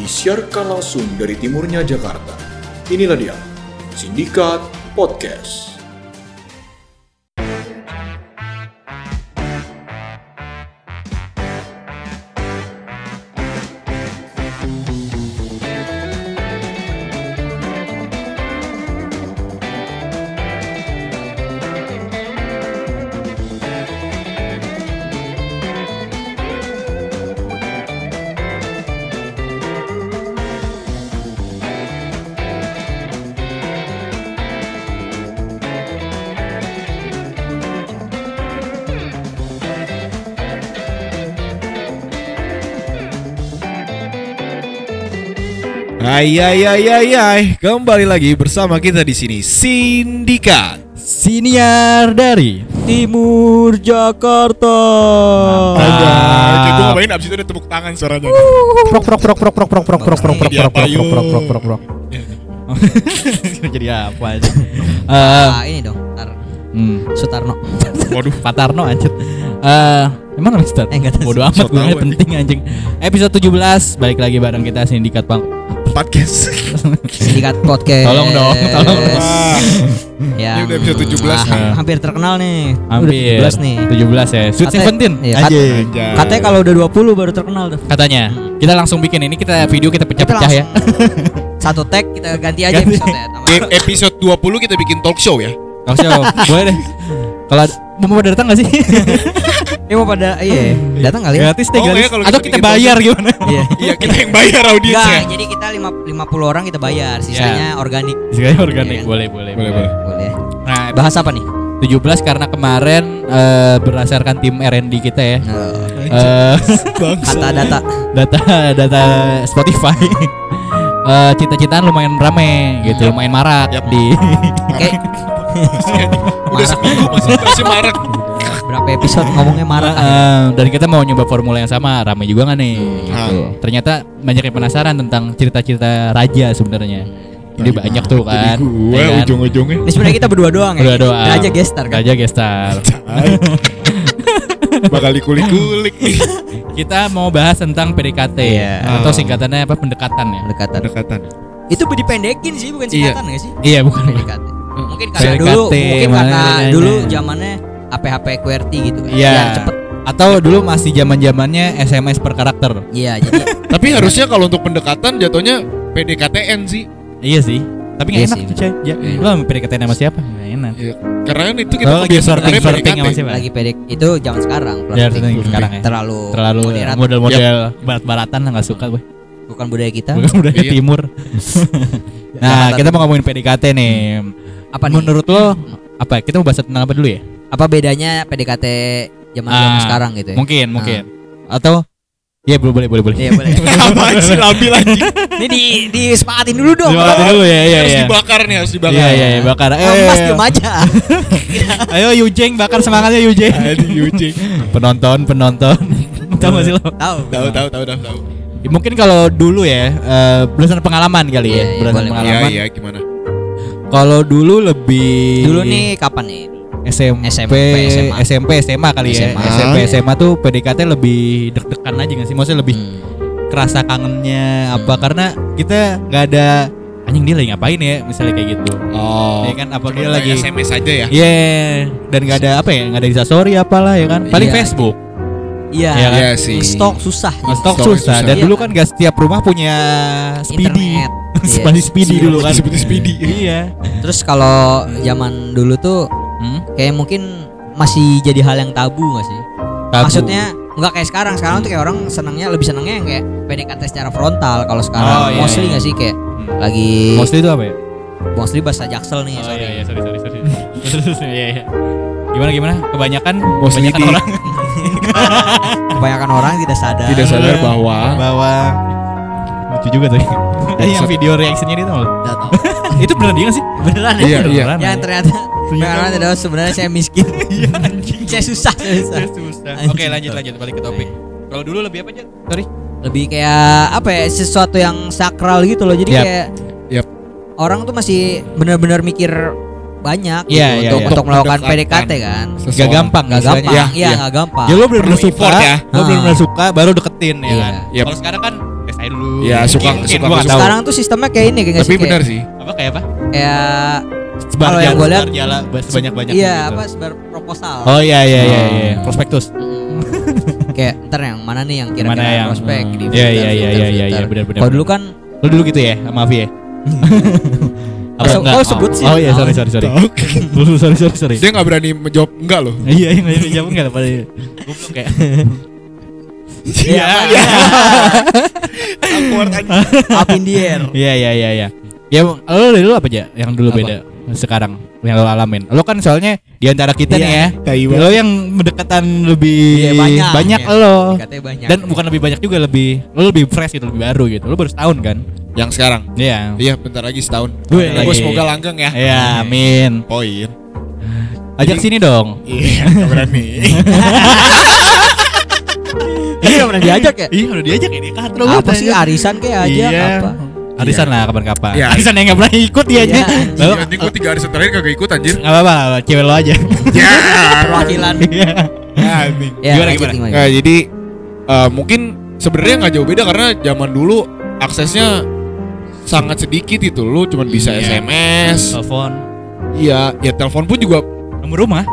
disiarkan langsung dari timurnya Jakarta. Inilah dia, Sindikat Podcast. Hai hai hai hai hai kembali lagi bersama kita di sini Sindikat. Siniar dari Timur Jakarta. Ah, kayak gue ngapain abis itu ada tepuk tangan suaranya. Prok prok prok prok prok prok prok prok prok prok prok prok prok prok prok prok. Jadi apa aja? Eh, Ah, ini dong, Tar hmm. Sutarno. Waduh, Pak Tarno anjir. Eh, emang namanya Star? Eh, tahu. Bodoh amat gue penting anjing. Episode 17 balik lagi bareng kita Sindikat Bang. Podcast. Sindikat podcast. Tolong dong, tolong dong. Wah, Ya. Ini udah episode 17 ah, nih. Hampir terkenal nih. Hampir Udah 17 nih. 17 ya. Sweet Seventeen. iya, kat-. Katanya kalau udah 20 baru terkenal tuh. Katanya. Kita langsung bikin ini kita video kita pecah-pecah ya. Satu tag kita ganti aja Ganti. episode ya. Di episode 20 kita bikin talk show ya. Talk show. Boleh deh. Kalau mau pada datang gak sih? Ini mau pada iya, datang kali ya? Gratis deh, Oh, gratis. iya, kalau Atau kita bayar gimana? Iya. Iya, kita yang bayar audiensnya. Enggak, jadi kita lima- 50 orang kita bayar, sisanya organik. Sekali organik Iya. boleh boleh Boleh, boleh. Boleh. Nah, Bahas apa nih? 17 karena kemarin eh, berdasarkan tim R&D kita ya. eh, Kata data. data data Spotify. eh cita-citaan lumayan rame gitu, lumayan marak Yap. di Oke. Udah seminggu masih masih marak. Berapa episode ngomongnya marah kan? Eh, dan kita mau nyoba formula yang sama, rame juga nggak nih? Gitu. Ah. Ternyata banyak yang penasaran tentang cerita-cerita raja sebenarnya. Jadi banyak tuh kan. Gue ya kan? ujung-ujungnya. Ini sebenarnya kita berdua doang ya. Berdua doang. Raja gestar kan. Raja gestar. Bakal dikulik-kulik. Kita mau bahas tentang PDKT Iya. atau singkatannya apa pendekatan ya? Pendekatan. Pendekatan. Itu dipendekin sih bukan singkatan nggak sih? Iya bukan. PDKT. Mungkin karena PDKT, dulu mungkin karena mana- dulu zamannya HP-HP QWERTY gitu kan. Iya. Biar cepet. Atau dulu masih zaman zamannya SMS per karakter. Iya, jadi Tapi harusnya kalau untuk pendekatan jatuhnya PDKTN sih. Iya sih. Tapi nggak Iya enak sih. tuh Chay. Ya, Iya. Lo mau PDKT sama siapa? Nggak enak. Ya, karena kan itu kita Oh, lagi flirting flirting PDKT. sama siapa? lagi pedek itu zaman sekarang. Ya, flirting. flirting sekarang ya. Terlalu Terlalu model-model barat-baratan lah nggak suka gue. bukan budaya kita. Bukan budaya Iya. timur. nah, kita mau ngomongin PDKT nih. Apa nih? Menurut lo apa? Kita mau bahas tentang apa dulu ya? Apa bedanya PDKT zaman zaman Ah, sekarang gitu ya? Mungkin, mungkin. Atau Ya boleh boleh boleh boleh. Iya, boleh. Apaan sih labil anjing? Ini di disepakatin dulu dong. Disepakatin dulu ya, iya harus iya. dibakar nih, harus dibakar. Iya iya iya, bakar. Oh, Eh, Mas diem aja. Ayo Yujeng bakar semangatnya Yujeng. Yucing. penonton penonton. Tahu gak sih lo? Tahu. Tahu tahu tahu tahu. Ya, Mungkin kalau dulu ya eh, berdasarkan pengalaman kali ya, iya, berdasarkan boleh. Iya pengalaman. iya gimana? Kalau dulu lebih Dulu nih kapan nih? SMP, SMP, SMA. SMP, SMA kali ya. SMA. SMP, SMA tuh PDKT lebih deg-degan aja gak sih? Maksudnya lebih Hmm. kerasa kangennya apa karena kita nggak ada anjing dia lagi ngapain ya misalnya kayak gitu. Oh. Ya kan apa dia lagi SMS aja ya? Iya, dan nggak ada apa ya, nggak ada instastory apalah ya kan. Paling Iya. Facebook. Iya. Iya kan? Iya sih. Stok susah. Stok Stok susah. susah. Dan Iya. dulu kan gak setiap rumah punya speedy. Internet. Iya. Seperti speedy dulu kan. Seperti speedy. Iya. Terus kalau zaman dulu tuh Hmm? kayak mungkin masih jadi hal yang tabu gak sih? Tabu. Maksudnya nggak kayak sekarang. Sekarang tuh kayak orang senangnya lebih senangnya yang kayak PDKT secara frontal. Kalau sekarang Oh, iya, mostly iya. nggak sih kayak Hmm. lagi Mostly itu apa ya? mostly bahasa jaksel nih. Oh sorry. iya iya sorry sorry sorry. Iya iya. Gimana gimana? Kebanyakan Mostly kebanyakan di- orang Kebanyakan orang tidak sadar. Tidak sadar bahwa bahwa lucu juga tuh. Tadi yang video reactionnya itu loh. Itu beneran dia gak sih? Beneran ya? Iya, iya. Beneran, Yang ya? ternyata Beneran tidak sebenarnya saya miskin. Iya anjing. saya susah, saya susah. Oke lanjut lanjut balik ke topik. Kalau dulu lebih apa aja? Sorry. lebih kayak apa ya sesuatu yang sakral gitu loh jadi Yap. kayak Yap. orang tuh masih benar-benar mikir banyak Iya, gitu iya, untuk, iya. untuk melakukan. PDKT kan Gak gampang istilahnya. gampang Iya, iya iya. nggak gampang Ya lo effort ya. Lo Ah. bener-bener suka baru deketin ya Iya. kan Yap. Kalau sekarang kan aja dulu Ya suka Mungkin, suka suka. tahu. Sekarang tuh sistemnya kayak ini kayak Tapi sih? benar sih. Apa kayak apa? Kayak Sebar Kalau yang gua lihat- jala sebanyak banyak. iya apa sebar proposal. Oh iya iya iya Oh. iya. Prospektus. Mm. kayak ntar yang mana nih yang Mana kira-kira yang- prospek hmm. di Iya, iya, iya, iya, iya, iya, benar, benar, Kalau dulu kan Lu dulu gitu ya sama Avi ya? Oh, se- enggak? oh, sebut sih. Oh iya sorry sorry sorry. Lu sorry sorry sorry. Dia nggak berani menjawab enggak loh. Iya iya nggak jawab enggak lah pada goblok kayak. Iya, apa? Awkward aja. up in the air. Iya iya iya iya. Ya dari dulu apa aja yang dulu Apa? beda sekarang yang lo alamin. Lo kan soalnya di antara kita Iya. nih ya. Lo yang berdekatan lebih Iya, banyak. banyak Iya. lo. Banyak. Dan bukan lebih banyak juga lebih lo lebih fresh gitu, lebih baru gitu. Lo baru setahun kan? Yang sekarang. Iya. Iya, bentar lagi setahun. Gue Gue lagi. semoga langgeng ya. Iya, amin. Poin. Ajak sini dong. Iya, berani. Nggak pernah diajak ya? Iya, udah diajak ini katro Apa sih arisan kayak aja Iya. apa? Arisan lah kapan-kapan. Iya. Arisan yang nggak pernah ikut dia aja. Iya. Lalu Nanti gue tiga hari terakhir kagak ikut anjir. nggak apa-apa, cewek lo aja. Ya. Perwakilan. Iya. Ya, Gimana, gimana? Nah, jadi eh, mungkin sebenarnya nggak jauh beda karena zaman dulu aksesnya sangat sedikit itu lu cuma bisa Iya. SMS. Telepon. Iya, ya telepon pun juga Nomor rumah.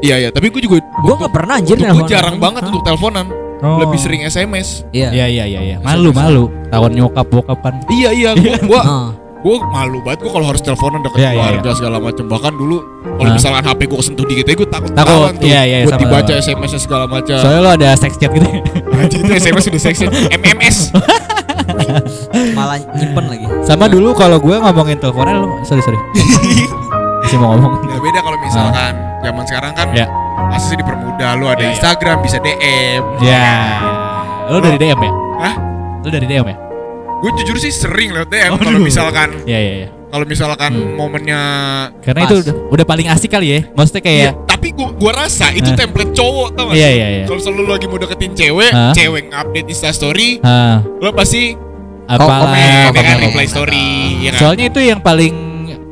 iya ya, tapi gue juga Gua nggak pernah anjir gue jarang banget Hah? untuk teleponan. Oh. Lebih sering SMS. Iya. Iya iya iya iya. Malu malu. Tawan nyokap bokapan. Iya iya, gua gua, Ah. gua malu banget gua kalau harus teleponan dekat Iya, iya, keluarga segala macam. Bahkan dulu kalau Hah? misalkan HP gua kesentuh dikit aja gua takut Takut, ketahuan tuh. iya, iya, Buat sama. dibaca SMS segala macam. Soalnya lo ada sex chat gitu. Anjir itu SMS udah seksi. MMS. Malah nyimpen lagi. Sama dulu kalau gue ngomongin teleponnya lo sorry sorry. Masih mau ngomong. Nah, beda kalau misalkan zaman sekarang kan Ya. Asli dipermudah lu ada Iya, iya. Instagram bisa DM. Ya. Lo dari DM ya? Hah? Lo dari DM ya? Gue jujur sih sering lewat DM Oh, kalau misalkan Iya iya iya. kalau misalkan Hmm. momennya Karena Pas. itu udah, udah paling asik kali ya. Maksudnya Iya, kayak tapi gua gua rasa itu Hah? template cowok tau gak Iya iya iya. Kalau selalu lu lagi mau deketin cewek, Hah? cewek ngupdate Insta story, lo pasti apa komen, ya kan, komen. reply story, ya kan? Soalnya itu yang paling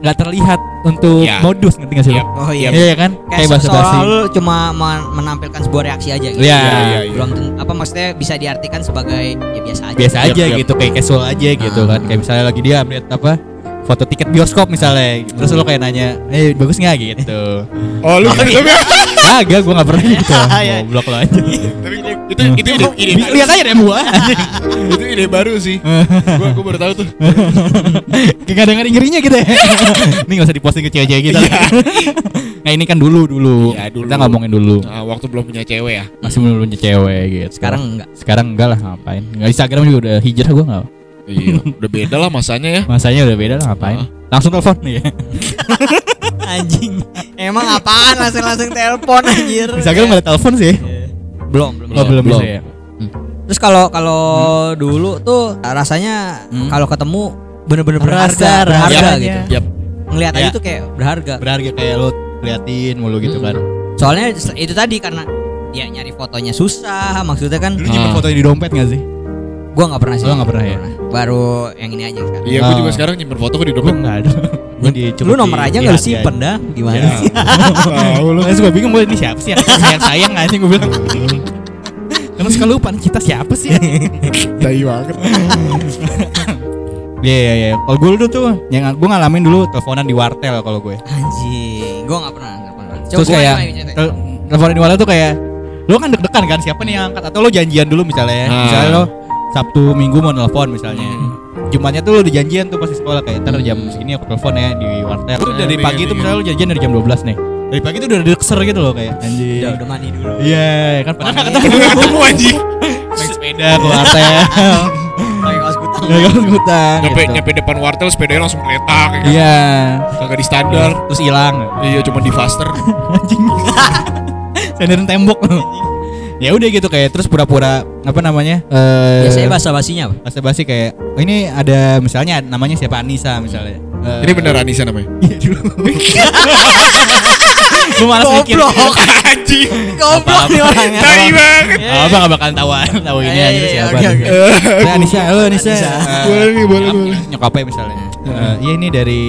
nggak terlihat untuk Iya. modus ngerti nggak sih? Iya. lo? Oh iya. Iya kan? Kayak Kayak bahasa basi. lu cuma men- menampilkan sebuah reaksi aja gitu. Iya. Iya, iya, iya. Belum apa maksudnya bisa diartikan sebagai ya biasa aja. biasa aja yap. gitu kayak casual aja gitu Ah. kan kayak misalnya lagi dia update apa foto tiket bioskop misalnya. Terus lo kayak nanya eh bagus nggak? Gitu. Oh lu kan tapi agak gue nggak pernah gitu. Iya. goblok lo aja. Tapi gua- itu itu ide ide lihat aja deh gua. Itu ide baru sih. gua gua baru tahu tuh. kayak gak ada ngeri ngerinya gitu ya. Ini gak usah diposting ke cewek-cewek gitu nah ini kan dulu dulu. Iya, dulu. kita ngomongin dulu. Nah, waktu belum punya cewek ya. masih belum punya cewek gitu. Sekarang enggak. sekarang enggak lah ngapain? Nggak Instagram juga udah hijrah gue nggak Iya, udah beda lah masanya ya. masanya udah beda lah ngapain Ah. langsung telepon nih ya Anjing. Emang apaan langsung langsung telepon anjir. Instagram ada telepon sih belum belum. oh belum belum. bisa ya Terus kalau kalau dulu tuh rasanya Hmm. kalau ketemu bener-bener Berharga, berharga, berharga rasanya. gitu. Yap. Ngelihat Ya. aja tuh kayak berharga. berharga kayak lo liatin mulu gitu kan Soalnya itu tadi karena ya nyari fotonya susah, maksudnya kan Lu nyimpen Ah. fotonya di dompet gak sih? Gua nggak pernah sih. Lo nggak pernah ya? Baru yang ini aja sekarang. Iya, gua Ah. juga sekarang nyimpen foto gua di Gue dompet. nggak ada Gue di Lu nomor aja nggak simpen dah, gimana Ya. sih? Tahu lu. Terus gue bingung gue ini siapa sih yang sayang sayang aja gue bilang Karena suka lupa nih, kita siapa sih? Tai banget. Iya iya iya. Kalau gue dulu tuh yang gue ngalamin dulu teleponan di wartel kalau gue. Anjing, gua nggak pernah, nggak pernah. Terus gua kayak tel- teleponan di wartel tuh kayak lo kan deg-degan kan siapa nih yang angkat atau lo janjian dulu misalnya. Ah. Misalnya lo Sabtu Minggu mau nelpon misalnya. Jumatnya tuh lo udah janjian tuh pasti sekolah kayak ntar jam segini aku telepon ya di wartel. Tuh dari Iya, pagi iya, tuh iya. misalnya lo janjian dari jam 12 nih. Dari pagi tuh udah ada dekser gitu loh kayak anjing. udah udah mandi dulu. Iya, kan pernah nggak Mandi. ketemu anjing. naik sepeda ke wartel. Pakai kaos kutang. Kaos kutang. Nyampe gitu. nyampe depan wartel sepedanya langsung meletak ya kan. Iya. Kagak di standar. Terus hilang. Iya, cuma di faster. Anjing. Senderin tembok. Ya udah gitu kayak terus pura-pura apa namanya? Eh Biasanya bahasa basinya apa? bahasa basi kayak oh ini ada misalnya namanya siapa Anissa misalnya. Eh, Ini bener Anissa namanya. Iya dulu. Gue malas mikir. Anjing. Goblok nih orangnya. Tai banget. Abang gak bakalan tahu tahu ini Iya, aja iya, siapa. Saya Anissa, halo Anissa. Eh, Boleh nih, boleh, nyokap- boleh. Nyokapnya misalnya. Iya ini dari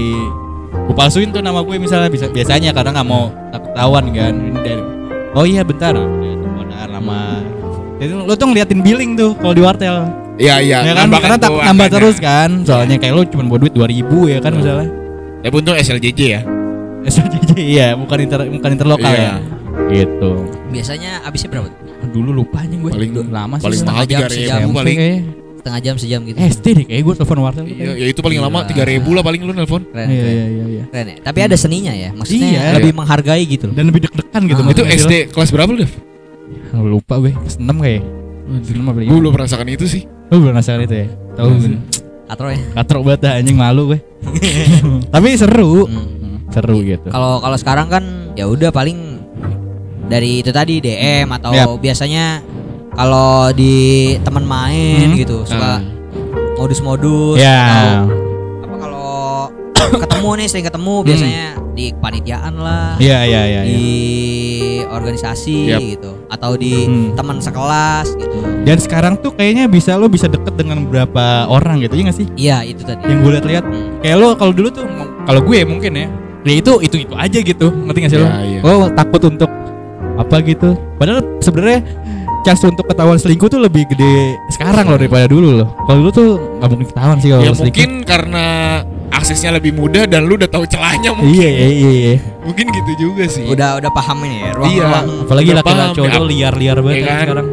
gue palsuin tuh nama gue misalnya bisa biasanya karena nggak mau takut ketahuan kan ini dari oh iya bentar Nah, bentar nama jadi lo tuh ngeliatin billing tuh kalau di wartel Iya iya. Ya kan nambah karena tak nambah angkanya. terus kan. Soalnya kayak lu cuma bawa duit 2000 ya kan misalnya. Tapi untung SLJJ ya. SLJJ iya, bukan inter bukan interlokal Iya. ya. Gitu. Biasanya habisnya berapa? Dulu lupa aja gue. Paling lama sih. paling setengah mahal jam, tiga sejam. ribu paling. Setengah jam sejam gitu. SD deh kayak gue telepon wartel tuh Iya, ya itu paling lama tiga ribu lah paling lu nelpon. Keren, Iya keren. iya iya iya. Keren ya. Tapi ada seninya ya. Maksudnya Iya. lebih menghargai gitu loh. Dan lebih deg-degan gitu Ah. Itu SD kelas berapa lu, Dev? Lupa gue. Kelas 6 kayak. Kelas 6 apa Gue belum merasakan itu sih. Lu belum merasakan itu ya? Tahu Belum gue. sih. Katro ya. Katrok banget dah, anjing malu gue. Tapi seru. Hmm. Seru gitu. Kalau kalau sekarang kan ya udah paling dari itu tadi DM atau Yap. biasanya kalau di teman main Hmm. gitu suka Ah. modus-modus Ya. atau kalau ketemu nih sering ketemu biasanya di kepanitiaan lah Iya iya iya. di iya. organisasi Yap. gitu atau di Hmm. teman sekelas gitu Dan sekarang tuh kayaknya bisa lo bisa deket dengan beberapa orang gitu ya gak sih? iya itu tadi Yang gue lihat-lihat Hmm. kayak lo kalau dulu tuh kalau gue mungkin ya ya itu itu itu aja gitu ngerti gak sih lo? Ya, iya. Lo takut untuk apa gitu? Padahal sebenarnya chance untuk ketahuan selingkuh tuh lebih gede sekarang loh daripada dulu loh. Kalau dulu tuh nggak mungkin ketahuan sih kalau Ya selingkuh. mungkin karena aksesnya lebih mudah dan lu udah tahu celahnya mungkin. Iya iya iya. iya. Mungkin gitu juga sih. Udah udah paham ini ya ruang Iya, apalagi laki-laki cowok ya, liar-liar banget ya kan? kan? sekarang.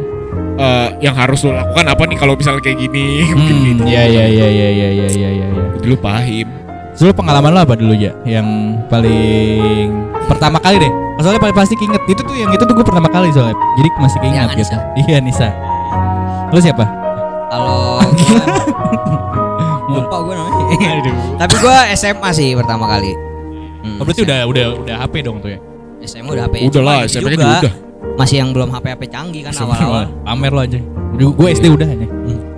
Uh, yang harus lo lakukan apa nih kalau misalnya kayak gini hmm, mungkin gitu. Iya iya iya iya iya iya iya iya. Ya. Dulu paham. Dulu pengalaman lo apa dulu ya? Yang paling pertama kali deh. Soalnya paling pasti keinget itu tuh yang itu tuh gue pertama kali soalnya. Jadi masih keinget iya, gitu. Nisa. Iya Nisa. terus siapa? Halo. lupa gue namanya tapi gue SMA sih pertama kali Hmm, Oh, berarti udah udah udah HP dong tuh ya. SMA udah HP Udah lah, itu SMP-nya juga udah. masih yang belum HP HP canggih kan awal-awal Pamer lo aja. Gue SD udah aja.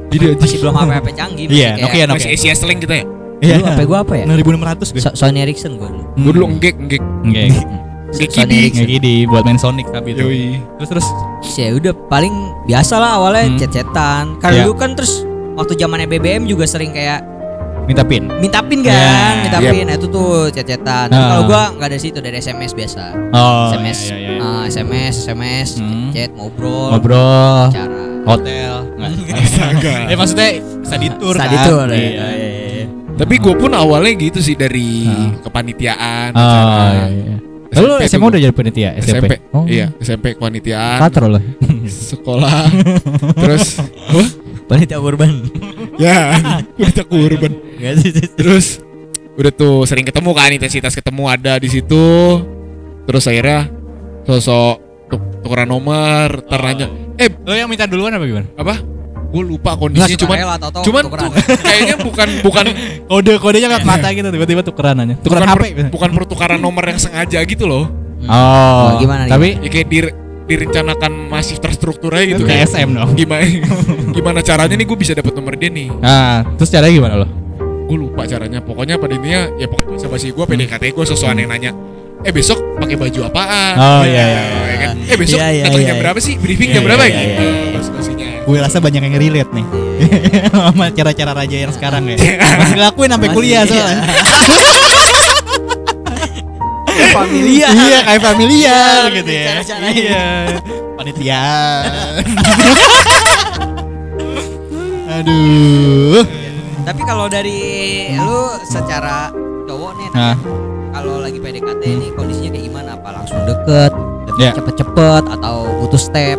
Jadi masih belum HP HP canggih Iya, kayak- Nokia Masih Nokia. Asia Sling kita ya? Iya. Dulu HP gue apa ya 6600 gue. So- Sony Ericsson gue dulu Gue dulu enggek enggek. Enggak. Enggek Sony kidi. Ericsson. Enggak gini buat main Sonic tapi itu. Yoi. Terus terus ya udah paling biasa lah awalnya Hmm. chat-chatan karena Iya. dulu kan terus waktu zamannya BBM juga sering kayak minta pin. minta pin kan minta yep. pin Nah, itu tuh Tapi Ah. kalau gua nggak dari situ dari SMS biasa Oh. SMS iya, iya, iya. ah, SMS SMS Hmm. chat ngobrol Ngobrol. cara Hotel. Astaga. ya maksudnya study tour Study kan. tour, ya. Iya. Iya, iya. Tapi gue pun awalnya gitu sih dari Heeh. kepanitiaan. Oh, acara. iya, iya. Lalu SMP SMA udah jadi panitia SMP? SMP. Oh. Iya, SMP kepanitiaan. Katro loh. Sekolah. Terus apa? panitia urban Ya, udah kurban. Nggak sih, sih. Terus udah tuh sering ketemu kan intensitas ketemu ada di situ. Terus akhirnya sosok tuk- tukeran nomor, teranya. Eh, Lo yang minta duluan apa gimana? apa? Gue lupa Nggak kondisinya cuman rela, cuman tukeran. tuh kayaknya bukan bukan Kode kodenya lewat mata gitu tiba-tiba tukeran aja. Tukeran bukan, HP. per- bukan pertukaran nomor yang sengaja gitu loh. Oh. gimana nih? Tapi Ya kayak dir- direncanakan masih terstruktur aja gitu kayak kayak SM dong. gimana gimana caranya nih gue bisa dapat nomor dia nih Nah, terus caranya gimana lo? gue lupa caranya pokoknya pada intinya ya pokoknya bahasa basi gue PDKT gue sesuatu yang nanya eh besok pakai baju apaan Oh, iya, iya, ya kan? eh besok Iya, iya, datang iya, jam iya. berapa sih briefing Iya, jam berapa iya, gitu iya, iya. Gue rasa banyak yang relate nih sama cara-cara raja yang sekarang ya. Masih ngelakuin sampai kuliah iya. soalnya. familia iya kayak familiar gitu ya. Iya. Panitia. Aduh. tapi kalau dari lu secara cowok nih Nah, kalau lagi PDKT ini kondisinya kayak gimana apa langsung deket Ya. cepet-cepet atau butuh step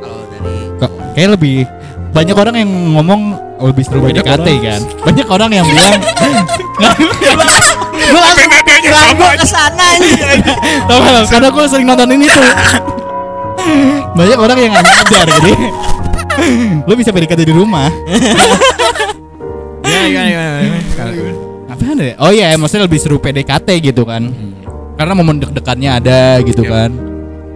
kalau dari kok kayak lebih banyak orang yang ngomong lebih seru PDKT kan. Banyak orang yang bilang gue langsung Sama aja. ke sana Tau gak lo? Karena gue sering nonton ini tuh. Banyak orang yang gak nyadar Jadi Lu bisa PDKT di rumah. Apaan ya? Oh iya maksudnya lebih seru PDKT gitu kan. Karena momen deg-degannya ada gitu Iya. kan.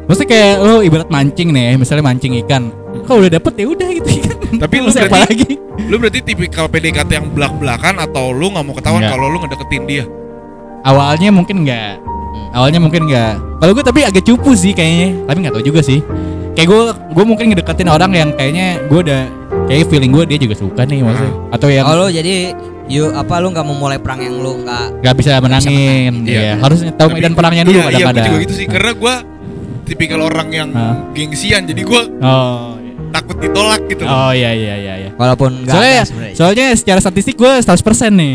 Maksudnya kayak lu ibarat mancing nih Misalnya mancing ikan. Kalau udah dapet ya udah gitu. Kan Tapi lu berarti- lagi? lu berarti tipikal PDKT yang belak-belakan atau lu nggak mau ketahuan kalau lu ngedeketin dia Awalnya mungkin enggak Awalnya mungkin enggak Kalau gue tapi agak cupu sih kayaknya. Tapi nggak tahu juga sih. Kayak gue gue mungkin ngedeketin orang yang kayaknya gue udah Kayak feeling gue dia juga suka nih maksudnya. Atau yang oh lu jadi yuk apa lu nggak mau mulai perang yang lu nggak nggak bisa menangin. Iya. Iya. Harusnya tahu Tapi- medan perangnya dulu iya, iya, gue kadang-kadang juga gitu sih. Karena gue tipikal orang yang Hah? gengsian jadi gue Oh iya. takut ditolak gitu. Loh. Oh iya iya iya iya. Walaupun enggak Soalnya ada soalnya secara statistik gue 100% nih.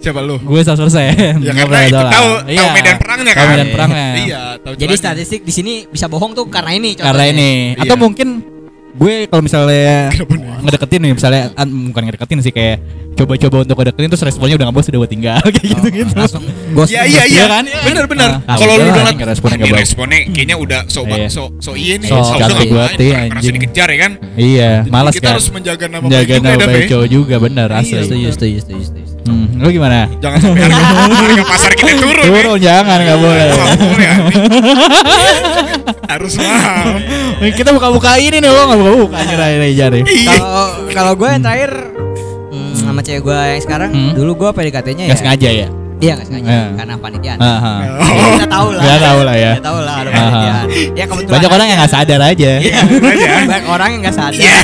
Siapa lu? Gue 100%. Ya Nggak karena itu pernah tahu tahu Iya. medan perangnya Tahu kan. medan perangnya. Iya, tahu Jadi statistik di sini bisa bohong tuh karena ini Karena contohnya. ini atau Iya. mungkin gue kalau misalnya ngedeketin nih misalnya an- bukan ngedeketin sih kayak coba-coba untuk ngedeketin terus responnya udah gak bos udah gue tinggal kayak gitu gitu. langsung ghost. Iya iya iya Iya kan? Bener bener. Ah, Kalau lu udah ini responnya "Ah, nggak ini bagus." responnya kayaknya udah so Iya. so so iya nih. So So, cantik nggak banget ya, karena anjing. dikejar ya kan. Iya, malas kita kan. harus menjaga nama baik juga nama ya, ya. juga bener asli. Iya, setuju, setuju, setuju. Hmm, lu gimana? Jangan sampai harga, harga pasar kita turun. nih. Turun jangan nggak boleh. Nggak boleh. Harus mahal. Kita buka-buka ini nih, lo nggak buka-buka aja nih jari. Iya. Kalau kalau gue yang terakhir hmm, sama cewek gue yang sekarang Hmm. dulu gue PDKT-nya ya. Nggak sengaja ya? Iya nggak sengaja Iya. karena panitiaan. Aha. Ya, kita tahu lah. Ya, tahu lah ya. Kita tahu lah ada Aha. panitiaan. Ya kebetulan. Banyak orang yang nggak sadar aja. Iya. Banyak orang yang nggak sadar. Iya.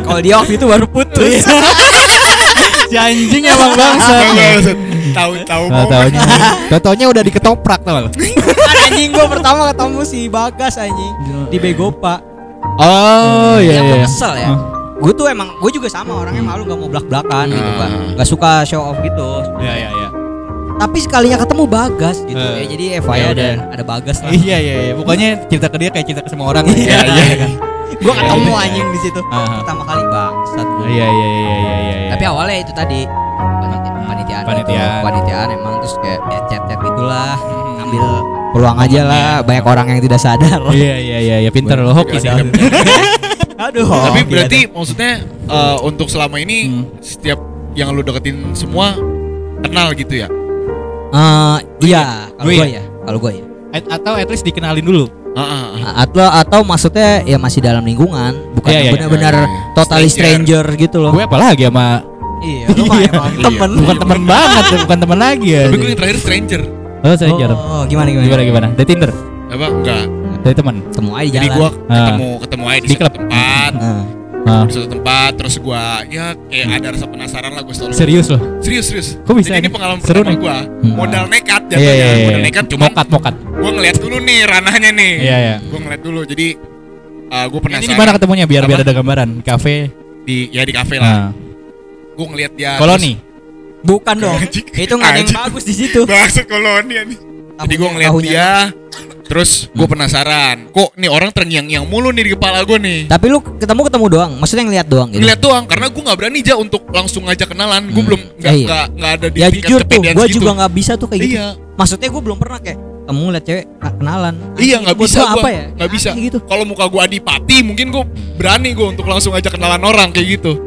Kalau dia waktu itu baru putus. Si anjing emang bangsa. Tahu-tahu Nggak mau taunya, taunya udah diketoprak tau kan anjing gue pertama ketemu si Bagas anjing di Begopa. Oh iya Yang iya. gue kesel ya. Gue tuh emang gue juga sama orangnya malu gak mau belak belakan gitu kan. Gak suka show off gitu. Iya iya iya. Tapi sekalinya ketemu Bagas gitu Eh. ya. Jadi Eva Ya ya ada Bagas lah. Iya iya iya. Pokoknya cerita ke dia kayak cerita ke semua orang. Iya, iya. kan. Gue ketemu Iya. anjing di situ. Aha. Pertama kali gua. Iya iya iya iya iya. iya. Tapi awalnya itu tadi panitiaan panitiaan, Panitiaan. Gitu. panitiaan emang terus kayak ya chat-chat gitulah. Hmm. Ambil peluang aja lah. Banyak orang yang tidak sadar. Iya iya iya iya pinter lo hoki sih. Aduh. Tapi berarti ada. maksudnya eh, untuk selama ini Hmm. setiap yang lu deketin semua kenal gitu ya? Eh, iya, kalau Gue ya? ya, kalau gue ya. At- Atau at least dikenalin dulu. Ah, ah, ah. Atau atau maksudnya ya masih dalam lingkungan, bukan Iya, yang iya, benar-benar iya, iya. totally Stranger. stranger gitu loh. Gue apalagi sama Iya, lu mah emang Iya. temen. bukan teman banget, bukan teman lagi ya. Tapi gue yang terakhir stranger. Oh, saya jarang. Oh, gimana gimana? Gimana gimana? Dari Tinder, Apa? Enggak. dari teman. Ketemu aja di Jadi jalan. gua Ah. ketemu ketemu aja di, Di satu klub. tempat. Nah, Ah, Di satu tempat terus gua ya kayak ada rasa penasaran lah gue selalu. serius loh. Serius serius. Kok bisa Jadi ini pengalaman Seru pertama nih. gua. Hmm. Modal nekat Iya jatuhnya. iya iya. Modal nekat cuma mokat mokat. gua ngeliat dulu nih ranahnya nih. Iya iya. Gua ngeliat dulu. Jadi uh, gue penasaran. Ini di mana ketemunya biar biar ada gambaran. Kafe. Di ya di kafe lah. Nah, Gue ngeliat dia. koloni. bukan dong. Itu nggak ada yang bagus di situ. Bahasa koloni nih. Jadi gue ngeliat dia. Terus gue penasaran. Kok nih orang terngiang-ngiang mulu nih di kepala gue nih. Tapi lu ketemu ketemu doang, maksudnya ngeliat doang gitu. Ngeliat doang karena gue nggak berani aja untuk langsung ngajak kenalan. Gue Hmm. belum nggak Ya, iya. nggak nggak ada di Ya tingkat jujur tuh, gue juga nggak bisa tuh kayak gitu. Iya. Maksudnya gue belum pernah kayak ketemu liat cewek ah, kenalan. Iya nggak bisa gua apa ya? nggak bisa. Gitu. Kalau muka gua adipati mungkin gua berani gua untuk langsung ajak kenalan orang kayak gitu.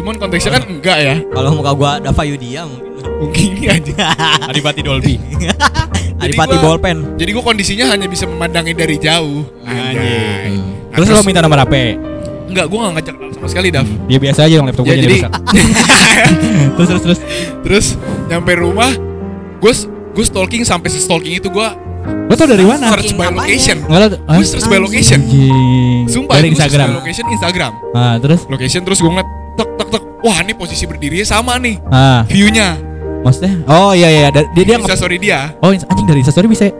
Cuman konteksnya kan enggak ya. Kalau muka gua ada Yudia mungkin. Mungkin aja. Adipati Dolby. Adipati bolpen. Jadi gua kondisinya hanya bisa memandangi dari jauh. Anjay. Nah, Terus lo minta nomor HP. Enggak, gua nggak ngajak sama sekali, Dav. Ya biasa aja dong laptop Ya gue jadi jadi rusak. terus terus terus. terus nyampe rumah gua gua stalking sampai se stalking itu gua Lo tau dari mana? search by location. Enggak lo. Gua search by location. Sumpah, dari Instagram. by location Instagram. Ah, terus Location terus gua ngeliat tek tek tek. Wah, ini posisi berdirinya sama nih. ah, View-nya. Maksudnya? Oh iya iya, Da- dia dia Bisa nge- story dia. Oh, anjing dari Instastory bisa. ya?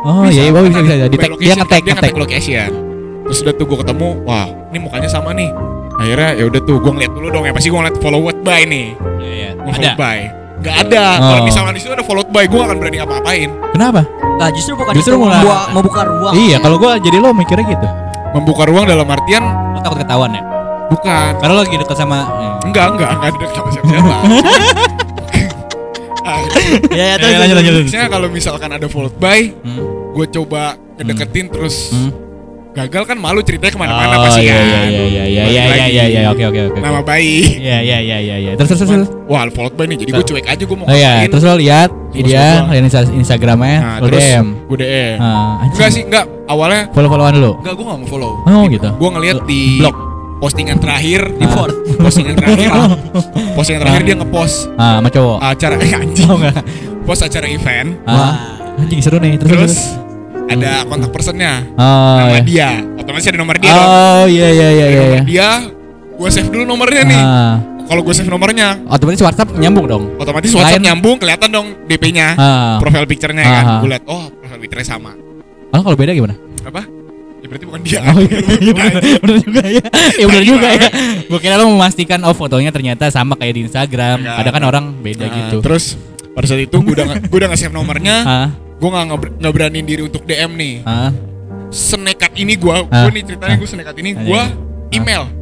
Oh iya iya, oh, bisa bisa. Di By tag dia nge-tag dia nge-tag. nge-tag location. Terus udah tuh gue ketemu, wah ini mukanya sama nih. Akhirnya ya udah tuh gue ngeliat dulu dong ya pasti gue ngeliat followed by nih. Iya iya. Followed by. Gak ada. Oh. Kalau misalnya di situ ada followed by, gue gak akan berani ngapa-ngapain. Kenapa? Nah, justru bukan Justru itu, mau buka ruang. Iya, kalau gua jadi lo mikirnya gitu. Membuka ruang dalam artian Lo takut ketahuan ya? bukan. Karena lo lagi deket sama eh. Enggak, enggak, enggak ada sama siapa-siapa. Ya, Ya, ya, lanjut, lanjut. Maksudnya kalau misalkan ada followed by, Hmm. gue coba ngedeketin terus Hmm. gagal kan malu ceritanya ke mana-mana Oh, pasti iya, kan. iya iya iya iya iya iya iya oke oke oke. Nama bayi. Iya iya iya iya iya. Terus terus terus. Wah, followed by nih. Jadi gue cuek aja gue mau Oh iya, terus lo lihat Terus dia lihat Insta- Instagramnya, Nah, lo terus DM. gue DM. Enggak sih, enggak. Awalnya Follow followan dulu. enggak gue gak mau follow. Oh gitu. Gue ngeliat di Blok. Postingan terakhir Di forward. Postingan terakhir. postingan terakhir dia ngepost Ah, sama cowok. acara eh, anjing. Oh enggak. Post acara event. Ah, anjing seru nih. Terus. Terus terus. ada kontak personnya. Oh, Nama iya. dia. Otomatis ada nomor dia dong. Oh iya iya iya Ada iya. nomor iya. dia. Gue save dulu nomornya nih. Ah, Kalau gue save nomornya, otomatis WhatsApp nyambung dong. otomatis WhatsApp Lain- nyambung kelihatan dong DP-nya. Ah. Profile picture-nya kan. Ah. Gue liat, oh profile picture-nya sama. Oh, kalau beda gimana? Apa? Ya berarti bukan dia. Oh iya, iya bener, bener juga ya. Iya bener juga ya. Gue kira lo memastikan oh fotonya ternyata sama kayak di Instagram. Enggak. Ada kan orang beda Nah, gitu. Terus pada saat itu gue udah gue udah nge-save nomornya. Gue nggak nggak beraniin diri untuk DM nih. Senekat ini gue, gue nih ceritanya gue senekat ini gue email.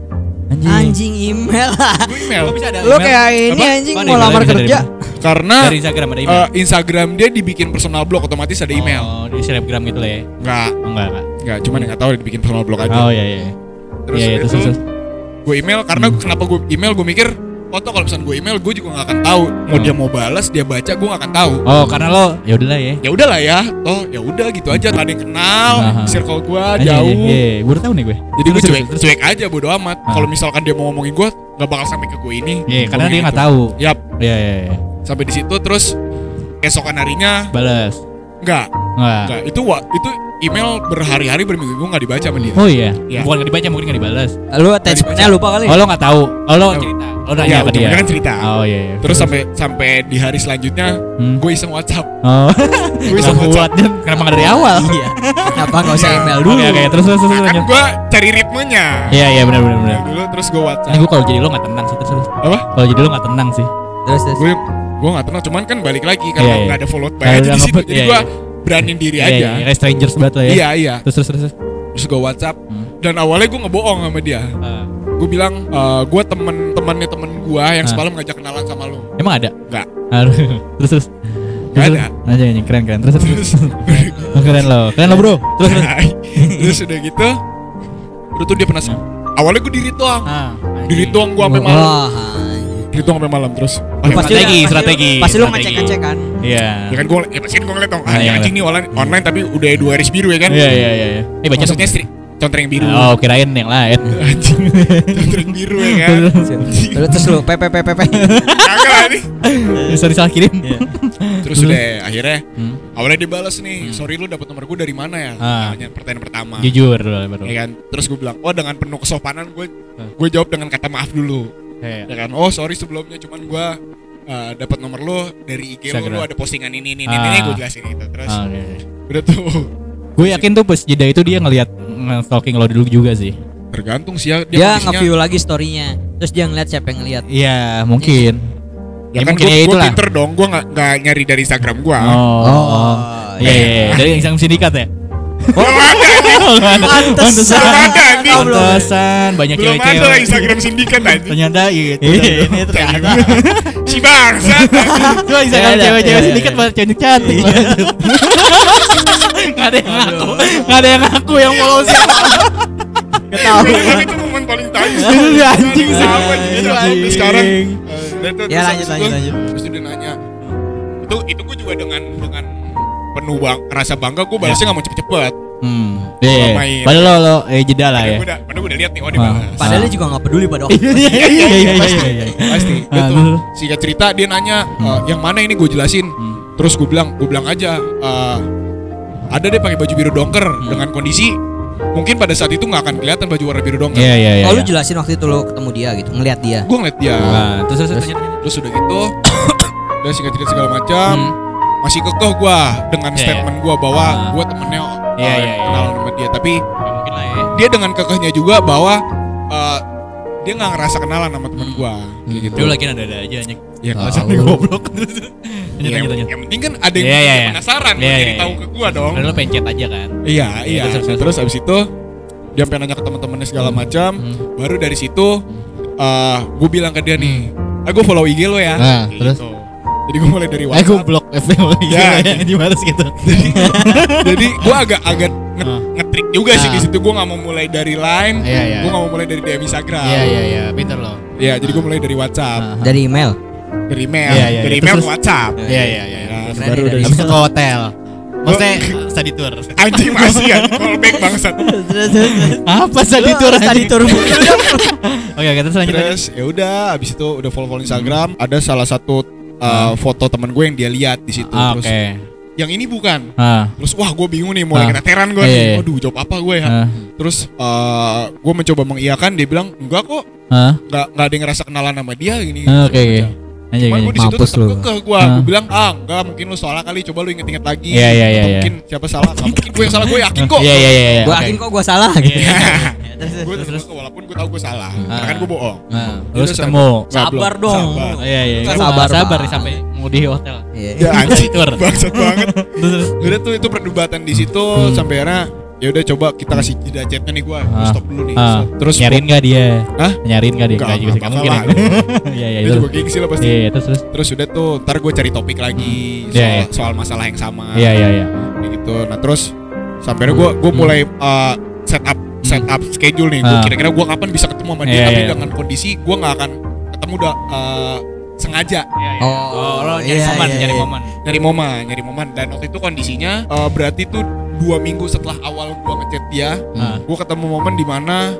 Anjing email. Gue email Kok bisa ada Lu email? kayak ini Apa? anjing mau lamar kerja. karena dari Instagram ada email. eh, Instagram dia dibikin personal blog otomatis ada email. Oh, di selebgram gitu lah ya. Nggak, Oh, enggak, enggak. nggak. Cuman nggak tahu dibikin personal blog aja. Oh iya iya. Terus Iya, iya, itu terus, terus. gue email karena kenapa gue email gue mikir foto kalau misalnya gue email gue juga nggak akan tahu mau Hmm. dia mau balas dia baca gue nggak akan tahu Oh, karena lo ya udahlah ya. ya udahlah ya oh ya udah gitu aja ada yang kenal Aha. circle gue Anjing, jauh Iya, iya, baru tahu nih gue. jadi gue cuek terus, cuek aja bodo amat Ah. kalau misalkan dia mau ngomongin gue nggak bakal sampai ke gue ini Iya, karena dia nggak gitu. tahu. yap Iya, iya, iya. sampai di situ terus esokan harinya Balas. nggak Enggak. nggak itu wa, itu email berhari-hari berminggu-minggu nggak dibaca sama dia Oh iya. Iya. Bukan nggak dibaca, mungkin nggak dibalas. Lu attachmentnya lupa kali. Oh, lo nggak tahu. Oh, lo cerita. Lo nanya Iya, ke dia. kan cerita. Oh iya, iya. terus sampai sampai di hari selanjutnya Hmm. gue iseng WhatsApp Oh. gue iseng WhatsApp dan kenapa nggak dari awal? Iya. Kenapa enggak usah email dulu? Oke, oke, terus terus terus kan gue cari ritmenya Iya, iya benar benar benar. dulu terus gue WhatsApp Ini gue kalau jadi lo nggak tenang sih terus. terus. apa Kalau jadi lo nggak tenang sih. Terus terus. gue gue nggak tenang cuman kan balik lagi Iya, karena iya. nggak ada by di situ ngebut, jadi iya, gue iya. Beraniin diri Iya, aja iya, kayak strangers banget lah ya. iya iya Terus terus terus. terus. gue WhatsApp Hmm. dan awalnya gue ngebohong sama dia Ah. gue bilang eh, gue temen temennya temen gue yang Ah. semalam ngajak kenalan sama lo Emang ada? nggak Aduh. terus terus. Terus, ada. Aja ini keren keren. Terus terus. terus Oh, keren lo. Keren lo, Bro. Terus terus. terus udah gitu udah tuh dia penasaran awalnya gue diri tuang Ah, diri tuang gue sampai malam Wah, tuang sampai malam terus ah, pasti Strategi, pasti- strategi, Pasti lu ngecek-ngecek kan. Iya. ya kan gue ya pasti kan gue ngeliat dong Ah, ah, iya, anjing nih online online tapi udah dua garis biru ya kan Iya iya iya. iya. Eh baca maksudnya stri- contreng biru Oh, kirain yang lain. anjing contreng biru ya kan Terus terus lu pepe pepe pepe. kagak lah nih Bisa disalah kirim. terus udah akhirnya Hmm. awalnya dia balas nih sorry lu dapat nomor gue dari mana ya Ah. Tanya pertanyaan pertama Jujur dulu baru. ya kan terus gue bilang oh dengan penuh kesopanan gue Ah. gue jawab dengan kata maaf dulu Iya. ya kan oh sorry sebelumnya cuman gue uh, dapat nomor lo dari IG lo, Instagram. lo ada postingan ini ini ini, Ah. ini gue jelasin gitu terus Ah, oke. udah tuh Gue yakin tuh pas jeda itu dia ngelihat stalking lo dulu juga sih. tergantung sih ya dia, Dia nge-view lagi story-nya. Terus dia ngeliat siapa yang ngeliat. Iya, mungkin. ya, Ya, kan mungkin gue ya pinter dong gue nggak nyari dari Instagram gue Oh. Oh, Iya, iya, iya. Dari Instagram sindikat ya? Belum ada Pantesan. Belum ada, nih. Pantesan banyak belum ada cewek-cewek. Instagram sindikat aja Ternyata gitu. Ini ternyata. si bangsa Cuma Instagram Iya, iya, cewek-cewek iya, sindikat iya. pada cantik cantik. Gak ada yang ngaku, gak ada yang ngaku yang follow siapa. Kan itu momen paling tai. Itu anjing sih. Apa gitu Itu sekarang. Ya, lanjut, lanjut, itu- lanjut. Terus dia nanya. Itu itu gue juga dengan dengan penuh bang, rasa bangga gue balasnya nggak mau cepet-cepet. Hmm. Iya. main. Padahal lo lo eh jeda lah Padahal ya. padahal gue udah lihat nih, oh dia Ah. Padahal dia juga nggak peduli pada waktu. Iya iya iya iya pasti, iya. pasti. Ah, Gitu. Singkat cerita dia nanya, "Eh, yang mana ini gue jelasin. Hmm. Terus gue bilang, gue bilang aja, eh, ada deh pakai baju biru dongker Hmm. dengan kondisi mungkin pada saat itu nggak akan kelihatan baju warna biru dongker. Iya iya iya. Oh lu jelasin waktu itu lu ketemu dia gitu, ngeliat dia. Gue ngeliat dia. Nah, terus terus terus. Terus udah gitu, udah singkat cerita segala macam. Hmm. Masih kekeh gue dengan Iya, statement gue bahwa Ah. gue temennya uh, Iya, iya, iya. kenal sama dia. Tapi Ya, mungkin lah ya. dia dengan kekehnya juga bahwa uh, dia nggak ngerasa kenalan sama temen gue. Kayak gitu. Dulu lagi ada ada aja anjing. Ya, alasan Gue goblok. Lanjut Ya, lanjut lanjut. yang penting kan ada yang bikin iya. penasaran Iya, jadi iya, tahu ke gua dong. Lo pencet aja kan. Iya, iya. terus, terus, Terus, abis itu dia sampai nanya ke teman-temannya segala macam. Hmm. Baru dari situ eh gue bilang ke dia nih, ah gue follow IG lo ya. Nah, Kayak terus? Gitu. Jadi gue mulai dari Eh gue WhatsApp. blok FB Ya, ya, di balas gitu. jadi gue agak agak nge- Ah. ngetrik juga sih Ah. di situ. Gue nggak mau mulai dari line. Iya, iya. Gue nggak mau mulai dari DM Instagram. Iya iya iya, pinter lo. Iya, jadi gue mulai dari WhatsApp, Ah. Dari email. dari email, Iya, iya, dari iya. email Terus- ke WhatsApp. Iya iya iya. Ya, Terus Keren baru ya, dari Habis itu ke hotel. Maksudnya study tour. Anjing masih ya, callback bangsat. Apa study tour? Study tour. Oke, oke terus lanjut. Terus ya udah abis itu udah follow follow Instagram ada salah satu uh, foto teman gue yang dia lihat di situ Ah, terus Oke. yang ini bukan Ah. terus wah gue bingung nih mulai Ah. keteteran gue Iya, nih iya. aduh jawab apa gue ya Ah. terus uh, gue mencoba mengiyakan dia bilang enggak kok Ah. nggak nggak ada yang ngerasa kenalan sama dia gini Ah, Oke. oke. Anjing, Cuman gue anjing. di situ Mampus tetap lu. kekeh gue. Gue bilang ah enggak mungkin lu salah kali. Coba lu inget-inget lagi. Iya, iya, iya, Atau iya. Mungkin siapa salah? Nggak mungkin gue yang salah. Gue yakin kok. Iya iya iya. iya, Gue yakin kok gue salah gitu. gue terus walaupun gue tahu gue salah. Karena kan gue bohong. Nah, terus ketemu. Sabar dong. Sabar. Iya iya. Sabar, sabar sampai mau di hotel. Iya. Ya anjing. Bangsat banget. Terus terus. Udah tuh itu perdebatan di situ sampai akhirnya ya udah coba kita kasih jeda chatnya nih gue. Ah. Stop dulu nih. Ah, Terus nyariin nggak dia? Hah? Nyariin nggak dia? Nggak, juga sih, mungkin. Iya iya Dia itu. juga gengsi lah pasti. Iya iya, terus terus. Terus udah tuh, ntar gue cari topik lagi Iya, soal, iya. soal masalah yang sama. Iya iya iya. Kayak gitu. Nah terus sampai gue gue mulai uh, set up set up schedule nih. Gue Ah. kira-kira gue kapan bisa ketemu sama dia, Iya, tapi iya. dengan kondisi gue nggak akan ketemu udah uh, sengaja Oh, lo nyari iya, momen, iya, nyari iya. momen. nyari momen, nyari momen. Dan waktu itu kondisinya uh, berarti tuh dua minggu setelah awal gue ngechat dia, Ah, gue ketemu momen di mana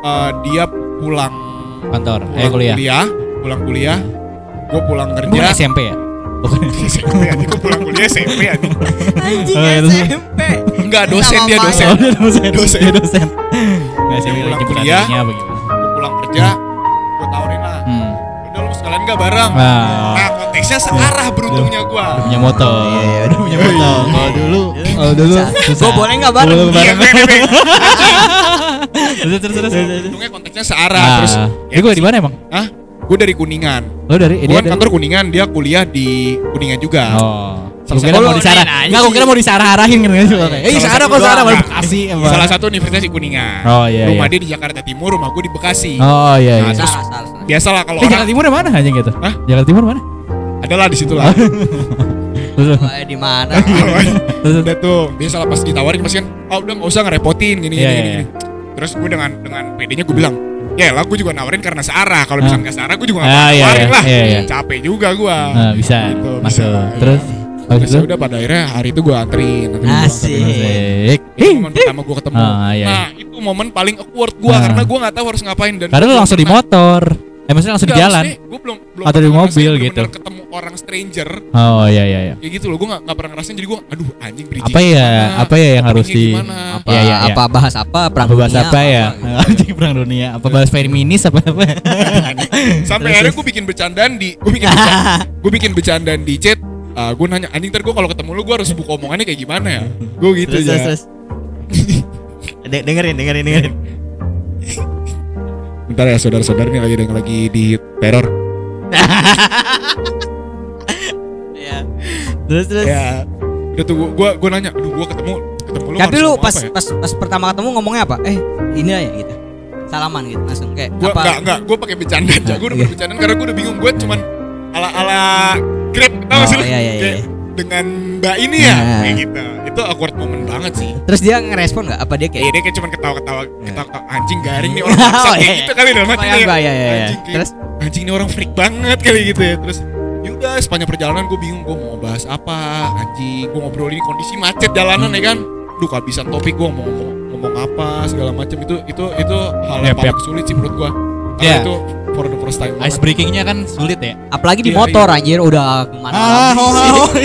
uh, dia pulang kantor. pulang Eh kuliah. pulang kuliah. Gue pulang Bukan kerja. SMP ya? Bukan. SMP aja, gue pulang kuliah SMP aja. Anjing Oh, iya? SMP. Enggak dosen dia Sama dosen. Oh, dia dosen. Dosen. Dia dosen. Nggak sih, jemput kuliah. Gue pulang kerja, bareng. Nah, Nah konteksnya searah beruntungnya gue. udah punya motor. Iya, iya, udah punya motor. Kalau dulu, kalau dulu susah. Gue boleh nggak bareng? Boleh Iya, bareng. Terus terus terus. Beruntungnya konteksnya searah. Ah, Terus, Ini gue di mana emang? Hah? Gue dari Kuningan. Lo dari Gue kan kantor Kuningan, dia kuliah di Kuningan juga. Oh. Gue kira mau disarah. Enggak, gue sih. kira mau disarah-arahin kan. Eh, sarah satu kok sarah doang, mau Kak. Bekasi. Salah satu universitas di Kuningan. Oh, iya, Rumah iya. dia di Jakarta Timur, rumah gue di Bekasi. Oh iya Nah, iya. terus Salah, salah, salah. biasalah kalau Eh, Jakarta orang Timur yang mana aja gitu? Hah? Jakarta Timur mana? adalah di situ lah. Terus Oh, di mana? terus udah tuh biasalah pas ditawarin pasti kan, oh udah nggak usah ngerepotin gini Iya, gini, iya, gini. Terus gue dengan dengan PD-nya gue bilang, ya lah gue juga nawarin karena searah. Kalau Ah. misalnya nggak searah, gue juga nggak Ah, bakal iya, nawarin iya, lah. iya, iya. Capek juga gue. Nah, bisa Gitu, masuk. bisa. Terus Terus ya udah pada akhirnya hari itu gue anterin. Asik. Itu momen pertama gue ketemu. Ah, iya, Nah itu momen paling awkward gue Ah. karena gue nggak tahu harus ngapain dan. Karena lu langsung di motor. Eh maksudnya langsung di jalan. Gue belum belum Atau di mobil gitu. ketemu orang stranger Oh iya iya iya. kayak gitu loh. Gue nggak nggak pernah ngerasain jadi gue, aduh anjing bridging. Apa ya? gimana? Apa ya yang harus di gimana? Apa, Iya, iya, iya. apa bahas apa perang apa bahas dunia, apa ya? gitu. Anjing perang dunia. Apa bahas feminis apa apa? Sampai akhirnya gue bikin bercandaan di, gue bikin bercandaan, gue bikin bercandaan di chat. Uh, gue nanya anjing ntar gue kalau ketemu lu gue harus buka omongannya kayak gimana ya? Gue gitu Terus, ya. terus, terus. De- dengerin, dengerin, dengerin. Bentar ya saudara-saudara nih lagi yang lagi di teror. Iya. Terus, terus. Ya. Udah tuh gue gue nanya, aduh gue ketemu ketemu lu. Tapi lu pas apa ya? pas pas pertama ketemu ngomongnya apa? Eh, ini aja gitu. Salaman gitu langsung kayak Gue apa? enggak enggak, gue pakai bercanda aja. Gue udah Iya. bercanda karena gue udah bingung. Gue cuman ala ala grab, tau Oh, sih lu? iya, iya, iya. dengan mbak ini ya, Nah. kayak gitu. Itu awkward moment banget sih. Terus dia ngerespon nggak? Apa dia Iya kayak dia kayak ketawa-ketawa, Iya. ketawa-ketawa anjing garing nih orang Oh, kayak iya, gitu kali dalam hatinya. Mbak, iya, iya, iya. Anjing kayak- Terus? anjing ini orang freak banget kali gitu ya. Terus yaudah sepanjang perjalanan gue bingung gue mau bahas apa anjing gue ngobrol ini kondisi macet jalanan ya kan duh kehabisan topik gue mau ngomong, ngomong apa segala macam itu itu itu hal yang Yap, paling yap. sulit sih menurut gue karena Iya. itu for the first time Ice breakingnya kan sulit ya. apalagi di Iya, motor anjir udah ke mana Ah, oh, oh,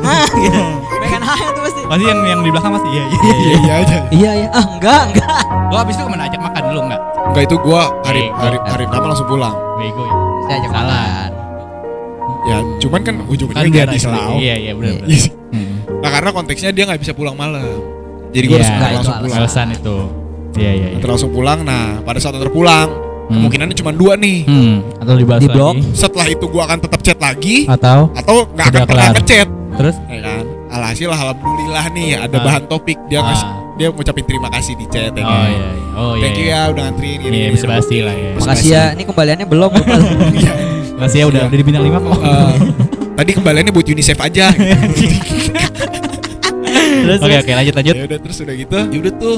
Hah, gitu. Pengen hah tuh pasti. Pasti yang yang di belakang pasti iya iya. iya iya aja Iya iya. Ah enggak enggak. Lo abis itu ke mana ajak makan dulu enggak? enggak itu gue hari Bego. hari hari pertama langsung pulang Bego ya. Saya ajak Salah. makan. ya cuman kan ujung-ujungnya biar jadi breaking. Iya iya benar. Iya. Hmm. nah karena konteksnya dia nggak bisa pulang malam jadi gue Iya, harus itu langsung pulang Alasan itu. Iya iya. iya. Nanti langsung pulang nah pada saat antar pulang Hmm. kemungkinannya cuma dua nih Hmm. Atau dibahas Di blok. lagi. setelah itu gue akan tetap chat lagi Atau atau nggak akan pernah ngechat terus ya kan alhasil alhamdulillah nih ada Ah. bahan topik dia Ah. ngasih dia ngucapin terima kasih di chat ya Oh kan. iya. iya. Oh iya. thank you iya. ya udah nganterin gini Iya, bisa basi lah ya. Makasih ya. Ini kembaliannya belum. Iya. Makasih ya udah Iya. udah di bintang 5 kok. Eh, tadi kembaliannya buat UNICEF aja Terus Oke oke lanjut lanjut. ya udah terus udah gitu ya udah tuh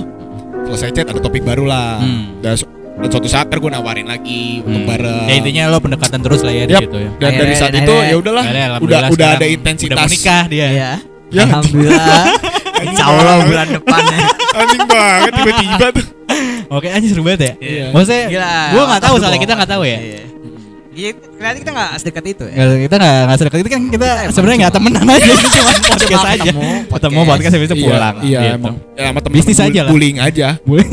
selesai chat ada topik baru lah Hmm. dan, dan suatu saat ntar gue nawarin lagi untuk Hmm. bareng Ya intinya lo pendekatan terus lah ya di Yap. situ ya. dan dari saat itu ya udahlah udah udah ada intensitas Udah mau nikah dia. Iya. Ya. Alhamdulillah. Insya Allah bulan depan ya. anjing banget tiba-tiba tuh Oke anjir seru banget ya. Iya. Maksudnya Gila. gua nggak tahu soalnya kita nggak tahu ya. Iya. Iya, ternyata kita nggak sedekat itu ya. Kita nggak nggak sedekat itu kan kita emang sebenarnya nggak cuma- temenan aja itu cuma podcast aja. ketemu, Ketemu podcast. podcast habis itu Iya, pulang. iya gitu. emang ya, sama temen Bisnis aja lah. bullying aja Boleh.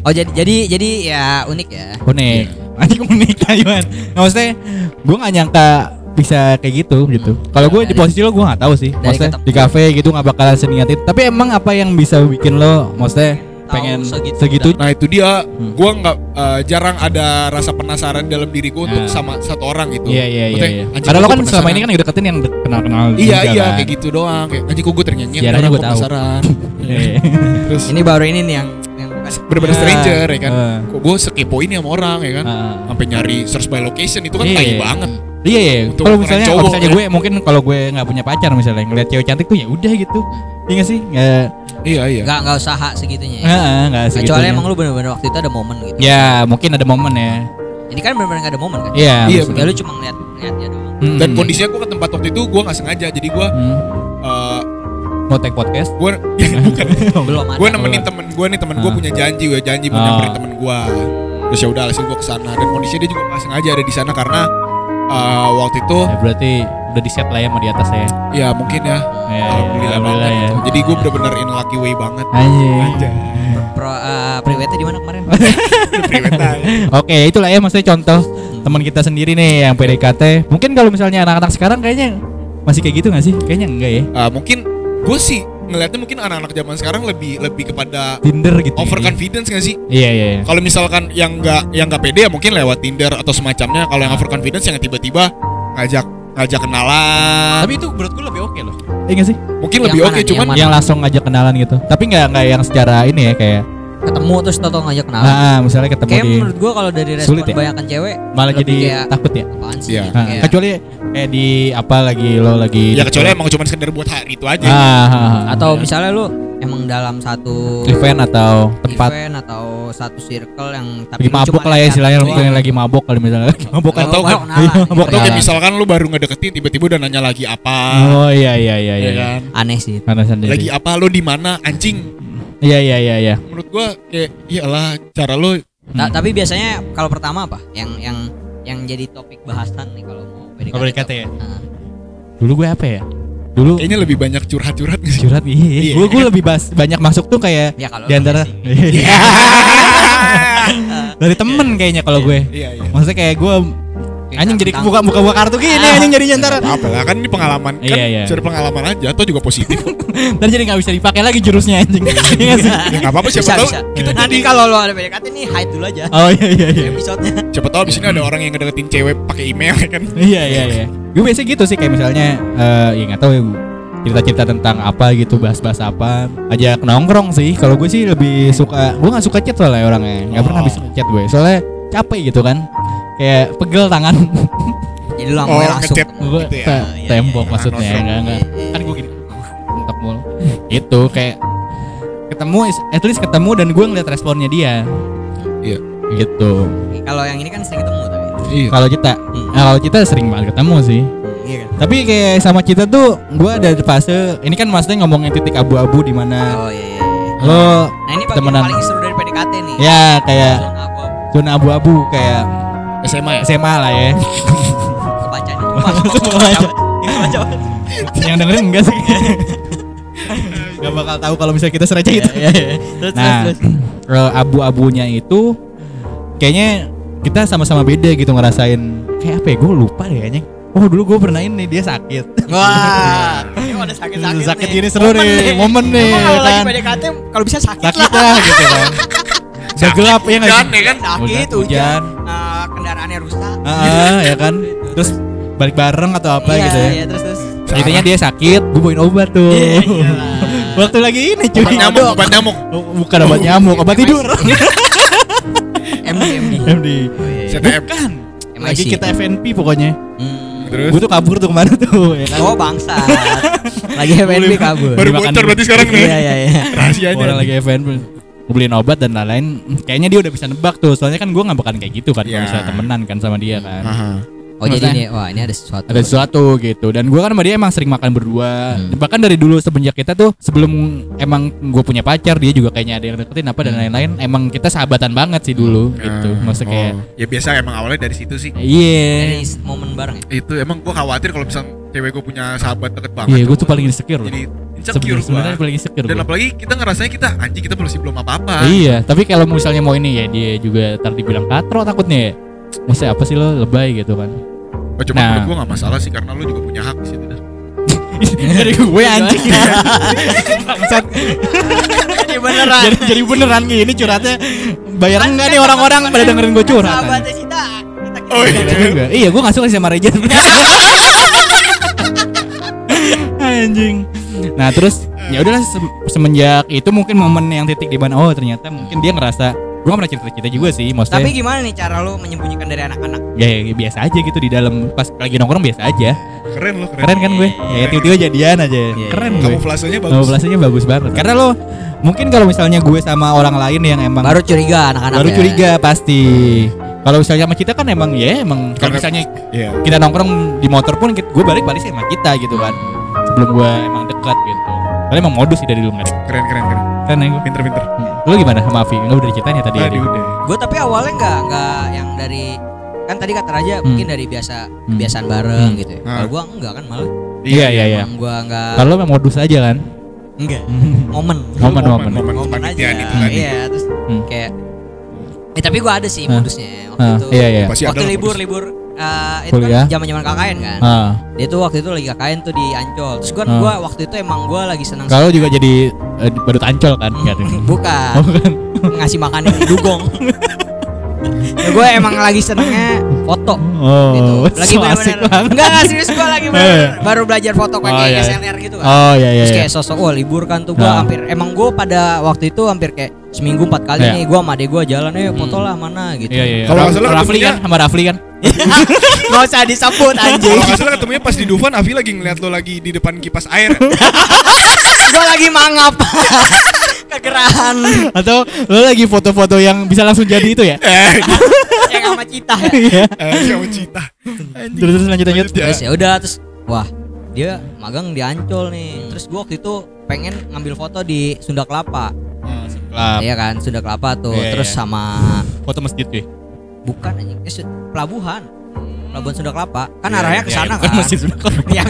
Oh jadi jadi jadi ya unik ya. Unik. anjing unik Taiwan nah, maksudnya gue nggak nyangka bisa kayak gitu gitu kalau gue di Dari- posisi lo gue nggak tahu sih maksudnya ketemu. di kafe gitu nggak bakalan seniat itu tapi emang apa yang bisa bikin lo maksudnya pengen segitu segitu, Nah itu dia, gua nggak eh, jarang ada rasa penasaran dalam diriku untuk Nah. sama satu orang gitu. iya iya iya, Maksudnya, iya. karena lo kan selama penasaran. ini kan deketin yang kenal kenal Iya iya kayak gitu doang. Kayak anjing gue ternyanyi Sejarahnya gua tahu. penasaran. Iya. Terus Ini baru ini nih yang yang bener-bener Iya. stranger ya kan. Heeh. Kok gue sekepo ini sama orang ya kan. Heeh. Sampai nyari search by location itu kan Iya. tai banget. Iya iya. Untuk Kalau misalnya cowok, kalau misalnya ya. gue mungkin kalau gue nggak punya pacar misalnya ngeliat cewek cantik tuh ya udah gitu. Iya nggak sih? Nggak. Iya iya. nggak nggak usaha segitunya ya. Heeh, nggak Kecuali segitunya. emang lu bener-bener waktu itu ada momen gitu. Ya mungkin ada momen ya. Ini kan bener-bener gak ada momen kan? Iya. Iya. Ya lu cuma ngeliat ngeliatnya doang. Hmm. Dan kondisinya gue ke tempat waktu itu gue nggak sengaja. Jadi gue Hmm. eh mau take podcast? gue bukan. Belum ada. gue nemenin temen gue nih temen gue Ah. punya janji gue janji mau Ah. nyamperin temen gue terus ya udah alasin gue ke sana dan kondisinya dia juga nggak sengaja ada di sana karena eh, waktu itu Ya berarti udah di set lah ya sama di atas ya. ya mungkin ya Ya, alhamdulillah, alhamdulillah banget ya. gitu. jadi gue bener-bener in lucky way banget Anjing. Pro, uh, private di mana kemarin? Oke, itulah ya maksudnya contoh teman kita sendiri nih yang PDKT. Mungkin kalau misalnya anak-anak sekarang kayaknya masih kayak gitu nggak sih? Kayaknya enggak ya. Eh, mungkin gue sih ngelihatnya mungkin anak-anak zaman sekarang lebih lebih kepada Tinder gitu. ya. overconfidence gak sih Iya iya. iya. kalau misalkan yang nggak yang nggak pede ya mungkin lewat Tinder atau semacamnya kalau yang overconfidence yang tiba-tiba ngajak ngajak kenalan Tapi itu menurut gue lebih oke loh. Iya nggak sih? mungkin Yang lebih oke nih, cuman yang Yang langsung ngajak kenalan gitu. Tapi nggak nggak yang secara ini ya kayak Ketemu terus tau ngajak kenalan. ah, misalnya ketemu Kayak di menurut gua kalau dari respon Sulit ya? kebanyakan cewek malah lebih jadi kayak, takut ya. apaan sih? Iya. Ah, Kayak- kecuali kayak di apa lagi lo lagi ya kecuali emang cuma sekedar buat hari itu aja ah, ah, ah, atau ah. misalnya lu emang dalam satu event atau tempat event atau satu circle yang tapi lagi mabuk cuma lah ya istilahnya mungkin yang lagi mabuk kalau misalnya lagi mabuk kan Atau kan- Iya, baru Atau kayak kenalan. misalkan lu baru ngedeketin tiba-tiba udah nanya lagi apa oh iya iya iya ya iya kan aneh sih. Sendiri lagi apa lu di mana anjing iya iya iya iya menurut gua kayak iyalah cara lu Ta- Hmm. tapi biasanya kalau pertama apa? Yang yang yang jadi topik bahasan nih kalau mau PDKT. Kalau PDKT ya? Heeh. dulu gue apa ya dulu kayaknya lebih banyak curhat-curhat sih curhat iya Iya. gue gue lebih bahas banyak masuk tuh kayak Ya kalau di antara sih. dari temen kayaknya kalau gue iya iya maksudnya kayak gue anjing jadi buka buka buka kartu gini anjing jadinya ntar. Apa lah kan ini pengalaman. Kan Iya, iya. cari pengalaman aja atau juga positif. Ntar jadi nggak bisa dipakai lagi jurusnya anjing. Iya nggak sih? ya nggak apa-apa siapa bisa, tahu bisa. kita Nanti jadi kalau lo ada PDKT nih hide dulu aja. Oh iya iya iya. Episode-nya. siapa tahu di sini ada orang yang ngedeketin cewek pakai email ya kan? Iya iya iya. Gue biasa gitu sih kayak misalnya eh ya nggak tahu ya cerita-cerita tentang apa gitu bahas-bahas apa. Ajak nongkrong sih. Kalau gue sih lebih suka gue nggak suka chat soalnya orangnya. Nggak pernah Oh. bisa chat gue. Soalnya capek gitu kan kayak pegel tangan Jadi lo Oh, mau langsung gue Gitu ya. te- Iya, tembok iya. maksudnya enggak enggak Iya, iya. kan gue gini mentok mulu itu kayak ketemu at least ketemu dan gue ngeliat responnya dia Iya. gitu Kalau yang ini kan sering ketemu tapi. iya kalau kita Hmm. nah, kalau kita sering banget ketemu sih Hmm, Iya kan? tapi kayak sama kita tuh gue ada di fase ini kan maksudnya ngomongin titik abu-abu di mana Oh iya iya. iya. lo Nah ini temenan. paling seru dari PDKT nih. ya kayak zona abu-abu kayak SMA ya SMA lah ya Kebaca. Kebaca. yang dengerin enggak sih Gak bakal tahu kalau misalnya kita sereceh itu Iya iya. Terus Nah, terus terus. eh, abu-abunya itu kayaknya kita sama-sama beda gitu ngerasain kayak apa ya? Gue lupa deh kayaknya. Oh dulu gue pernah ini dia sakit. Wah, ini ada sakit-sakit sakit nih. gini seru nih, momen nih, Emang kalau ya lagi kan? PDKT kalau bisa sakit, Sakit lah. lah gitu kan. Udah gelap ya nggak kan sih? ya kan Sakit, Hujan, hujan, hujan. eh, kendaraannya rusak. Ah, ya kan. Terus balik bareng atau apa iya, gitu ya. Iya, terus terus. Intinya dia sakit, gue bawain obat tuh. Iya, iya. Waktu lagi ini cuy. obat nyamuk obat nyamuk Bukan obat nyamuk, obat tidur. MD MD. MD. CTM Bukan. Lagi MIC. kita FNP pokoknya. Hmm. terus Gue tuh kabur tuh ke mana tuh ya kan. Oh bangsa. lagi FNB kabur. baru Dimakan bocor dulu. berarti sekarang nih Iya iya iya. rahasianya Orang lagi FNP Gue beliin obat dan lain-lain Kayaknya dia udah bisa nebak tuh Soalnya kan gue gak bakalan kayak gitu kan Kalau Iya. misalnya temenan kan sama dia kan Aha. Oh jadi Maksudnya- ini wah ini ada sesuatu. Ada sesuatu gitu Dan gue kan sama dia emang sering makan berdua Hmm. Bahkan dari dulu semenjak kita tuh Sebelum emang gue punya pacar Dia juga kayaknya ada yang deketin apa dan lain-lain Emang kita sahabatan banget sih dulu gitu Ah, Maksudnya kayak oh. ya biasa emang awalnya dari situ sih Iya Dari momen bareng ya. itu emang gua khawatir kalau misal cewek gua punya sahabat deket banget Iya gue tuh paling insecure jadi insecure Sebenarnya paling insecure dan gua. apalagi kita ngerasanya kita anjing kita masih belum apa-apa Iya, tapi kalau misalnya mau ini ya dia juga ntar dibilang katro takutnya ya. maksudnya apa sih lo lebay gitu kan Oh, cuma Nah. gue gak masalah sih karena lu juga punya hak di situ dah. dari gue anjing bangsat Jadi beneran. jadi, jadi beneran gini curhatnya bayar enggak nih orang-orang pada dengerin gue curhat Sahabatnya Sita. Kita Oh iya. Iya, gue gak suka sih sama Reja. Anjing. Nah terus ya udahlah se- semenjak itu mungkin momen yang titik di mana oh ternyata mungkin dia ngerasa gue gak pernah cerita-cerita juga sih maksudnya Tapi gimana nih cara lu menyembunyikan dari anak-anak? ya, ya biasa aja gitu di dalam pas lagi nongkrong biasa aja Keren lo, keren. keren kan gue ya tiba-tiba jadian aja keren gue Kamuflasenya bagus. Kamuflasenya bagus banget karena lo mungkin kalau misalnya gue sama orang lain yang emang Baru curiga anak-anak. baru ya. curiga pasti kalau misalnya sama kita kan emang ya emang kalau misalnya Iya. kita nongkrong di motor pun gue balik balik sih sama kita gitu kan sebelum gue emang dekat gitu tapi emang modus sih dari dulu nggak ada Keren, keren, keren. kan ya gue Pinter-pinter. lu gimana sama Avi nggak udah diceritain ya tadi ya Tadi Di? udah. Gue tapi awalnya nggak nggak yang dari kan tadi kata Raja Hmm. mungkin dari biasa kebiasaan bareng Hmm. gitu ya. Ah. Kalau gua enggak kan malah. iya iya iya Emang gua enggak kalau emang modus aja kan enggak momen. momen momen momen Momen kepanitiaan aja. itu tadi. Iya, terus Hmm. kayak Eh tapi gua ada sih modusnya waktu itu. iya iya waktu libur libur eh, itu Kuliah. kan zaman-zaman KKN kan. ah Dia tuh waktu itu lagi KKN tuh di Ancol. Terus gua, Ah. gua waktu itu emang gua lagi senang kalau juga jadi eh, badut ancol kan kan bukan oh kan ngasih makan dugong. ya gue emang lagi senengnya foto oh gitu. Lagi so asik bener-bener banget Enggak enggak serius gue lagi baru, Eh. baru belajar foto kayak Oh, iya, iya. SLR gitu kan. oh iya iya Terus iya kayak sosok wah libur kan tuh gue Nah. hampir emang gue pada waktu itu hampir kayak seminggu empat kali Iya. nih gue sama adek gue jalan eh foto lah mana gitu. iya iya Kalau nggak salah Rafli ketemunya- kan sama Rafli kan Gak usah disebut anjing. Kalau salah ketemunya pas di Dufan, Avi lagi ngeliat lo lagi di depan kipas air. gue lagi mangap. Kegerahan atau lo lagi foto-foto yang bisa langsung jadi itu ya eh, yang sama cita ya. iya eh, sama Cita. terus terus lanjut lanjut ya. Terus ya udah terus wah dia magang di Ancol nih. Terus gue waktu itu pengen ngambil foto di Sunda Kelapa. Lah, Iya kan Sunda Kelapa tuh. Iya, Terus iya. sama foto masjid cuy bukan anjing eh, pelabuhan. Pelabuhan Sunda Kelapa. Kan arahnya ke sana bukan kan. masjid Sunda Kelapa. Iya,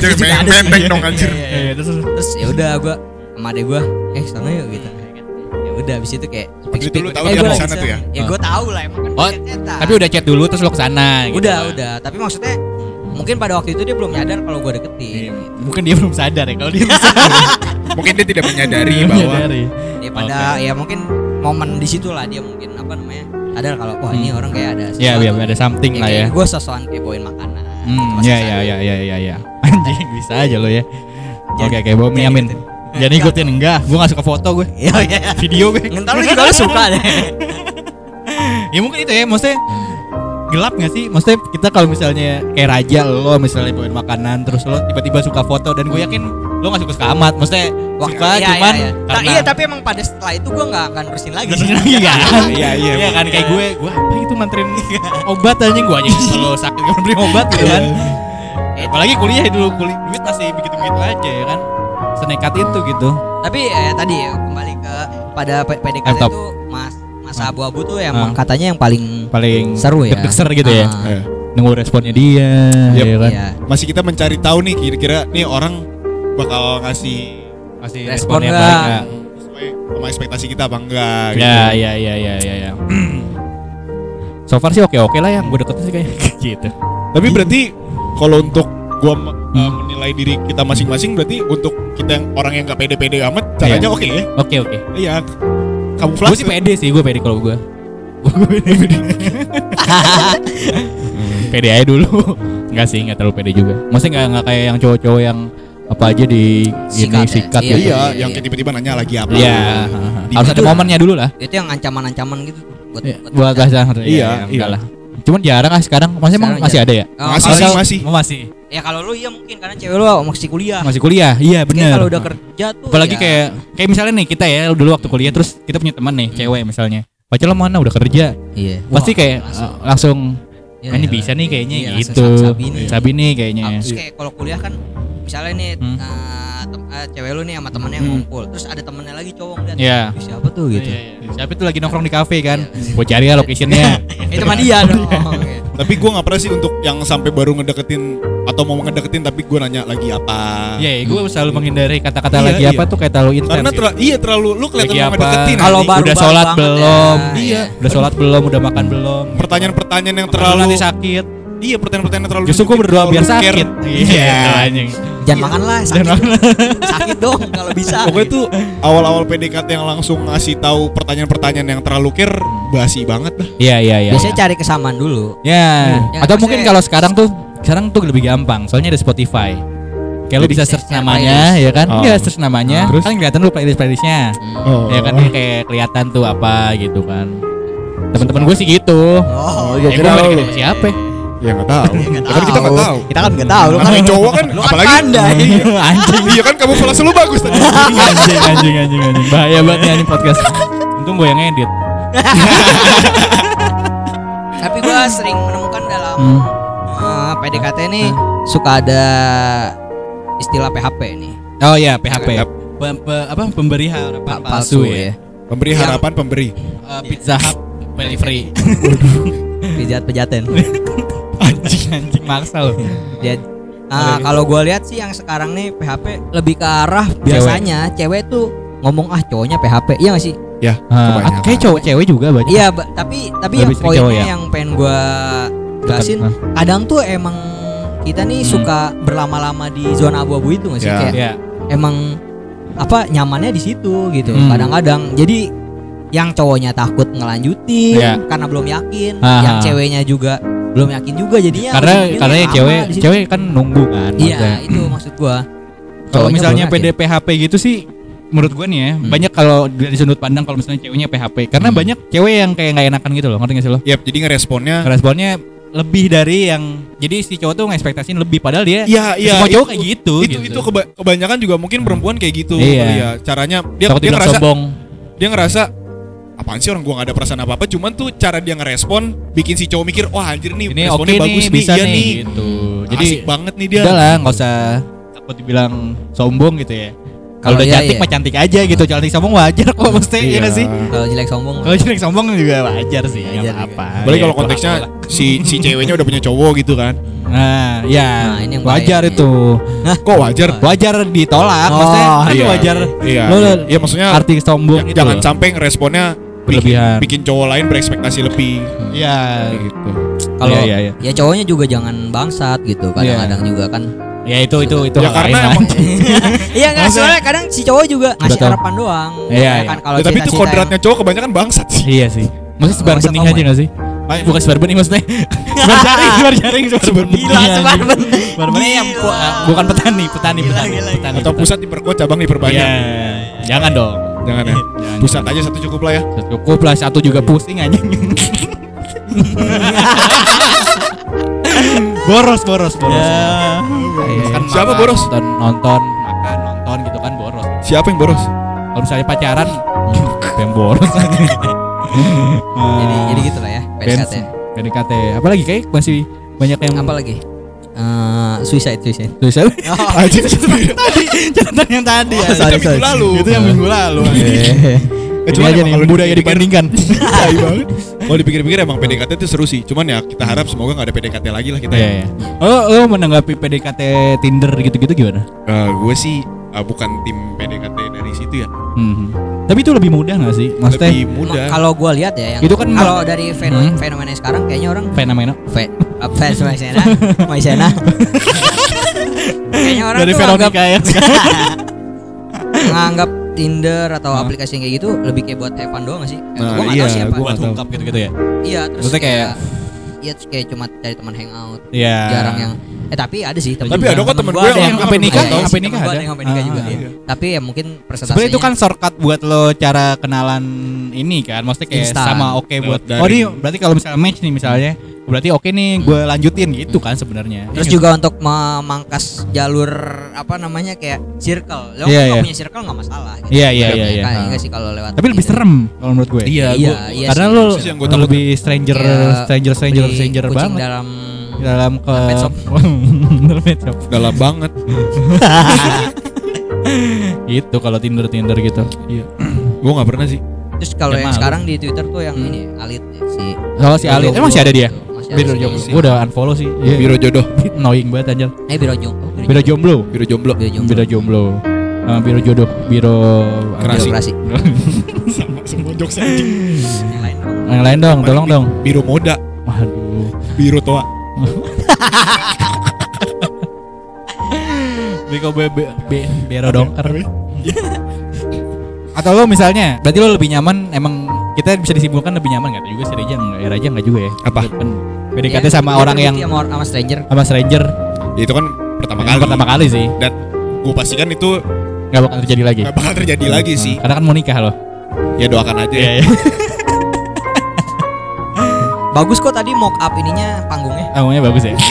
dong, anjir. Terus ya udah gua sama adek gua, eh sana yuk gitu. Ya udah habis itu kayak speak Itu lu tahu eh, dia mau sana tuh ya? Ya gua tahu lah emang kan Oh, tapi udah chat dulu terus lo ke sana gitu udah udah, tapi maksudnya mungkin pada waktu itu dia belum nyadar kalau gua Iya, deketin. mungkin dia belum sadar ya kalau dia Mungkin dia tidak menyadari bahwa. Ya pada ya mungkin momen di situ lah dia mungkin apa namanya sadar kalau wah ini orang kayak ada ya biar ada something lah ya Gue sosokan kayak bawain makanan. Hmm, ya ya ya ya ya ya. Anjing bisa aja lo ya. Oke oke, bawa jangan Miamin. Jangan ikutin enggak, gua gak suka foto gue. Iya iya. Video gue. Ngentar lu juga lu suka deh. ya mungkin itu ya, maksudnya gelap gak sih? Maksudnya kita kalau misalnya kayak raja lo misalnya bawain makanan terus lo tiba-tiba suka foto dan gue yakin lo gak suka suka amat. Maksudnya suka iya, cuman iya, iya. Ta- karena iya tapi emang pada setelah itu gue nggak akan terusin lagi. Terus lagi kan? Iya, iya. Iya kan kayak gue, gue apa itu manterin obat aja gue aja kalau sakit gue beli obat gitu kan. Eh, Apalagi kuliah dulu, kuliah duit masih begitu-begitu aja ya kan. Senekat itu gitu. Tapi eh, tadi ya, kembali ke pada PDKT Laptop. itu mas masa abu-abu tuh emang katanya yang paling Paling seru ya. deg-degser gitu ya. Ah, Eh, Nunggu responnya dia, Yep. ya kan. Iya. masih kita mencari tahu nih kira-kira nih orang bakal ngasih Masih Respon responnya baik sesuai sama ekspektasi kita apa enggak gitu. Ya, ya, ya, ya, ya, ya. so far sih oke-oke lah yang gue deketin sih kayak gitu. Tapi berarti kalau untuk gua Hmm. uh, menilai diri kita masing-masing berarti untuk kita yang orang yang gak pede-pede amat caranya Iya. oke ya. Oke, oke. Iya. Gue Kamuflase. sih pede sih, gue pede kalau gue. Gue pede, pede. pede aja dulu. Enggak sih, enggak terlalu pede juga. Maksudnya enggak enggak kayak yang cowok-cowok yang apa aja di Sikat ini ya? sikat Iya, gitu. Iya, iya, yang kayak tiba-tiba nanya lagi apa. Iya, harus ada momennya dulu lah. Itu yang ancaman-ancaman gitu buat Iya, buat Buat Iya, iya, iya. enggak lah. Cuman jarang ah sekarang. Masih emang Sekarang masih ada ya? Oh, Masih sih, masih. Oh, masih. Ya kalau lu iya mungkin karena cewek lu masih kuliah. Masih kuliah. Iya, bener kalau udah kerja tuh Apalagi ya, kayak kayak misalnya nih kita ya dulu waktu kuliah terus kita punya teman nih cewek misalnya. Pacar lo mana udah kerja? iya. Pasti kayak langsung. uh, langsung "Ah, ini iya. bisa nih kayaknya Iya, langsung gitu. sabi nih. Sabi nih kayaknya. Terus kayak kalau kuliah kan misalnya nih Hmm. eh, tem- eh, cewek lu nih sama temennya Hmm. ngumpul, terus ada temennya lagi cowok ngeliat, Iya. "Ih, siapa tuh gitu. Iya, iya. Siapa itu lagi nongkrong di kafe kan? Iya. Gua cari ya location-nya. Itu mah dia dong. Gitu. Tapi gue nggak pernah sih untuk yang sampai baru ngedeketin atau mau ngedeketin tapi gue nanya lagi apa. Iya, gue selalu menghindari kata-kata Iya, lagi iya. apa tuh kayak terlalu intens. Karena gitu. terla- iya terlalu lu kelihatan Lagi mau ngedeketin. Kalau baru- udah sholat banget belum? ya. Iya. Udah sholat belum? Udah makan belum? pertanyaan-pertanyaan yang Terlalu nanti sakit. Iya pertanyaan-pertanyaan terlalu Justru gue berdoa biar sakit. Iya. anjing. Jangan makan lah, sakit. sakit dong kalau bisa. Pokoknya tuh awal-awal PDKT yang langsung ngasih tahu pertanyaan-pertanyaan yang terlalu care basi banget dah. Iya, iya, iya. Biasanya cari kesamaan dulu. Ya, Ya, atau mungkin kalau sekarang tuh sekarang tuh lebih gampang, soalnya ada Spotify. Kayak lu bisa search namanya, ya kan? Oh. Iya, search namanya. Terus? Kan kelihatan lu playlist playlistnya. Oh. Ya kan dia kayak kelihatan tuh apa gitu kan. Temen-temen gue sih gitu. Oh, iya, Ya, kira gue lu. balik siapa? Ya nggak tahu. kan kita nggak tahu. Kita kan nggak tahu. Lu kan cowok kan lu kan apalagi pandai. anjing, Iya kan kamu kelas lu bagus tadi. anjing, anjing, anjing, anjing. Bahaya banget nih anjing podcast. Untung gue yang edit. Tapi gua sering menemukan dalam Hmm. eh, PDKT nih suka ada istilah PHP nih. Oh iya, PHP. Yap. Pe- pe- apa pemberi harapan Pa- palsu, ya. Pemberi Yang- harapan pemberi. Eh, Pizza Hut delivery. Pijat pejaten. anjing, anjing maksa loh. Dia Ah, kalau gua lihat sih yang sekarang nih PHP lebih ke arah biasanya cewek tuh ngomong ah cowoknya PHP. Iya gak sih? Ya, Ah, kebanyakan. kayak cowok cewek juga banyak. Iya, ba- tapi tapi yang Lebih sering poinnya ya? yang pengen gua jelasin Hah? kadang tuh emang kita nih Hmm. suka berlama-lama di zona abu-abu itu gak sih Ya. kayak Iya. emang apa nyamannya di situ gitu Hmm. kadang-kadang jadi yang cowoknya takut ngelanjutin Iya. karena belum yakin Aha. yang ceweknya juga belum yakin juga jadinya Karena karena lama cewek cewek kan nunggu kan. iya itu maksud gua Kalau misalnya. PDPHP gitu sih menurut gue nih ya Hmm. banyak kalau dari sudut pandang kalau misalnya ceweknya PHP karena Hmm. banyak cewek yang kayak nggak enakan gitu loh ngerti gak sih lo Yap, jadi ngeresponnya responnya lebih dari yang jadi si cowok tuh ngekspektasiin lebih padahal dia Iya, iya. semua cowok itu- kayak gitu Itu gitu. itu keba- kebanyakan juga mungkin perempuan kayak gitu Iya. ya. Caranya dia takut dia ngerasa sombong dia ngerasa apaan sih? Orang gua gak ada perasaan apa-apa. Cuman tuh cara dia ngerespon bikin si cowok mikir wah anjir nih ini responnya bagus nih nih. bisa iya nih, nih. gitu. Jadi asik banget nih dia. udah lah nggak usah takut dibilang sombong gitu ya. Kalau Kalau udah iya, cantik iya. mah cantik aja gitu. Cantik sombong wajar kok mesti iya nggak sih? Kalau jelek sombong. Kalau jelek sombong juga wajar sih Wajar nggak juga. apa Balik Iya, kalau konteksnya si si ceweknya udah punya cowok gitu kan. nah ya Nah, ini yang wajar itu. Kok wajar? wajar ditolak Oh, maksudnya kan iya. wajar. Iya. lo Iya. maksudnya arti sombong j- itu jangan loh. sampai ngeresponnya bikin, Berlebihan. bikin cowok lain berekspektasi lebih Iya gitu. kalau Iya, iya, iya. ya cowoknya juga jangan bangsat gitu kadang-kadang juga kan ya itu itu itu Ya karena emang iya nggak Maksudnya- soalnya kadang si cowok juga ngasih Betul. harapan doang Iya, Ya iya. kan kalau Ya, tapi itu kodratnya cowok kebanyakan bangsat sih. iya sih Maksudnya sebar bening aja gak sih? Bukan sebar bening maksudnya Sebar jaring, sebar jaring, sebar bening Gila, sebar bening. Sebar bening yang bukan petani, petani, Gila, petani, gila, petani Atau pusat diperkuat cabang diperbanyak. Iya, jangan dong Jangan ya. Jangan. Pusat aja satu cukup lah ya. Cukup lah, satu juga pusing anjing Boros, boros, boros Makan, Siapa makan, boros? Nonton, nonton, makan, nonton gitu kan boros Siapa yang boros? Kalau misalnya pacaran, yang boros jadi jadi gitu lah ya PDKT PDKT Apalagi kayak masih banyak yang apa Eh, suicide suicide Tulisan Anjir. catatan yang tadi Oh, ya. sorry, Itu minggu sorry. lalu. Itu yang minggu lalu. Eh, Ini cuman aja nih kalau budaya dibandingkan. Tai banget. Kalau dipikir-pikir emang PDKT itu seru sih. Cuman ya kita harap semoga nggak ada PDKT lagi lah kita. Iya ya. Oh, lo menanggapi PDKT Tinder gitu-gitu gimana? gue sih eh, bukan tim PDKT dari situ ya. Hmm. Tapi itu lebih mudah gak sih? Maksudnya Lebih mudah. Kalau gua lihat ya yang Itu kan kalau dari fenomena, Hmm. fenomena sekarang kayaknya orang fenomena fe, uh, fans Maisena Maisena kayaknya orang dari tuh anggap, Veronica sekarang. nganggap Tinder atau Hah? aplikasi yang kayak gitu lebih kayak buat fun doang gak sih? Nah, gua nggak iya, tahu sih apa. gua buat ungkap gitu-gitu ya. Iya, terus Maksudnya kayak kayak- iya kayak cuma cari teman hangout. Iya. Jarang yang eh tapi ada sih temen Tapi ada kok temen gua gue ada yang sampai pernah nikah. Iya, sampai nikah ada. yang sampai nikah Ah, juga. iya. Tapi ya mungkin presentasinya Sebenarnya itu kan shortcut buat lo cara kenalan ini kan, maksudnya kayak sama oke buat. Oh ini berarti kalau misalnya match nih misalnya, berarti oke nih gue lanjutin gitu kan sebenarnya. Terus Iya. juga untuk memangkas jalur apa namanya kayak circle. Lo Iya, kalau iya. punya circle nggak masalah. Gitu. Iya, iya, iya, iya. Kan, Ah. enggak sih kalau lewat. Tapi lebih Tinder. serem kalau menurut gue. Iya, Iya, gua- iya Karena lo lebih stranger, stranger, stranger, stranger kucing banget dalam dalam ke shop. Dalam shop. Dalam banget. Gitu kalau Tinder Tinder gitu. Iya. gue nggak pernah sih. Terus kalau Ya, yang malu. sekarang di Twitter tuh yang ini Alit ya, si Kalau si Ali, emang masih ada dia? Masih Biro jomblo. Gue udah unfollow sih. Iya. Biro jodoh, annoying banget anjir. Eh biro jomblo. Biro jomblo. biro jomblo. Biro jomblo. Biro jomblo. Sama biro jodoh, biro Kerasi. Birokrasi. Sama semua jokes anjing. Yang lain dong. Yang lain dong, tolong dong. Biro moda, Waduh. biro toa. Biko be, be, be, bero dongker. Atau lo misalnya, berarti lo lebih nyaman emang kita bisa disimpulkan lebih nyaman nggak juga sih Reja nggak ya Reja nggak juga ya Apa? kan PDKT Ya, sama orang yang sama, sama stranger. sama stranger Ya, itu kan pertama kali. pertama kali sih Dan gue pastikan itu nggak bakal terjadi lagi gak bakal terjadi lagi sih. karena kan mau nikah lo Ya doakan aja. Iya, ya. Bagus kok tadi mock up ininya panggungnya. Anggunnya bagus ya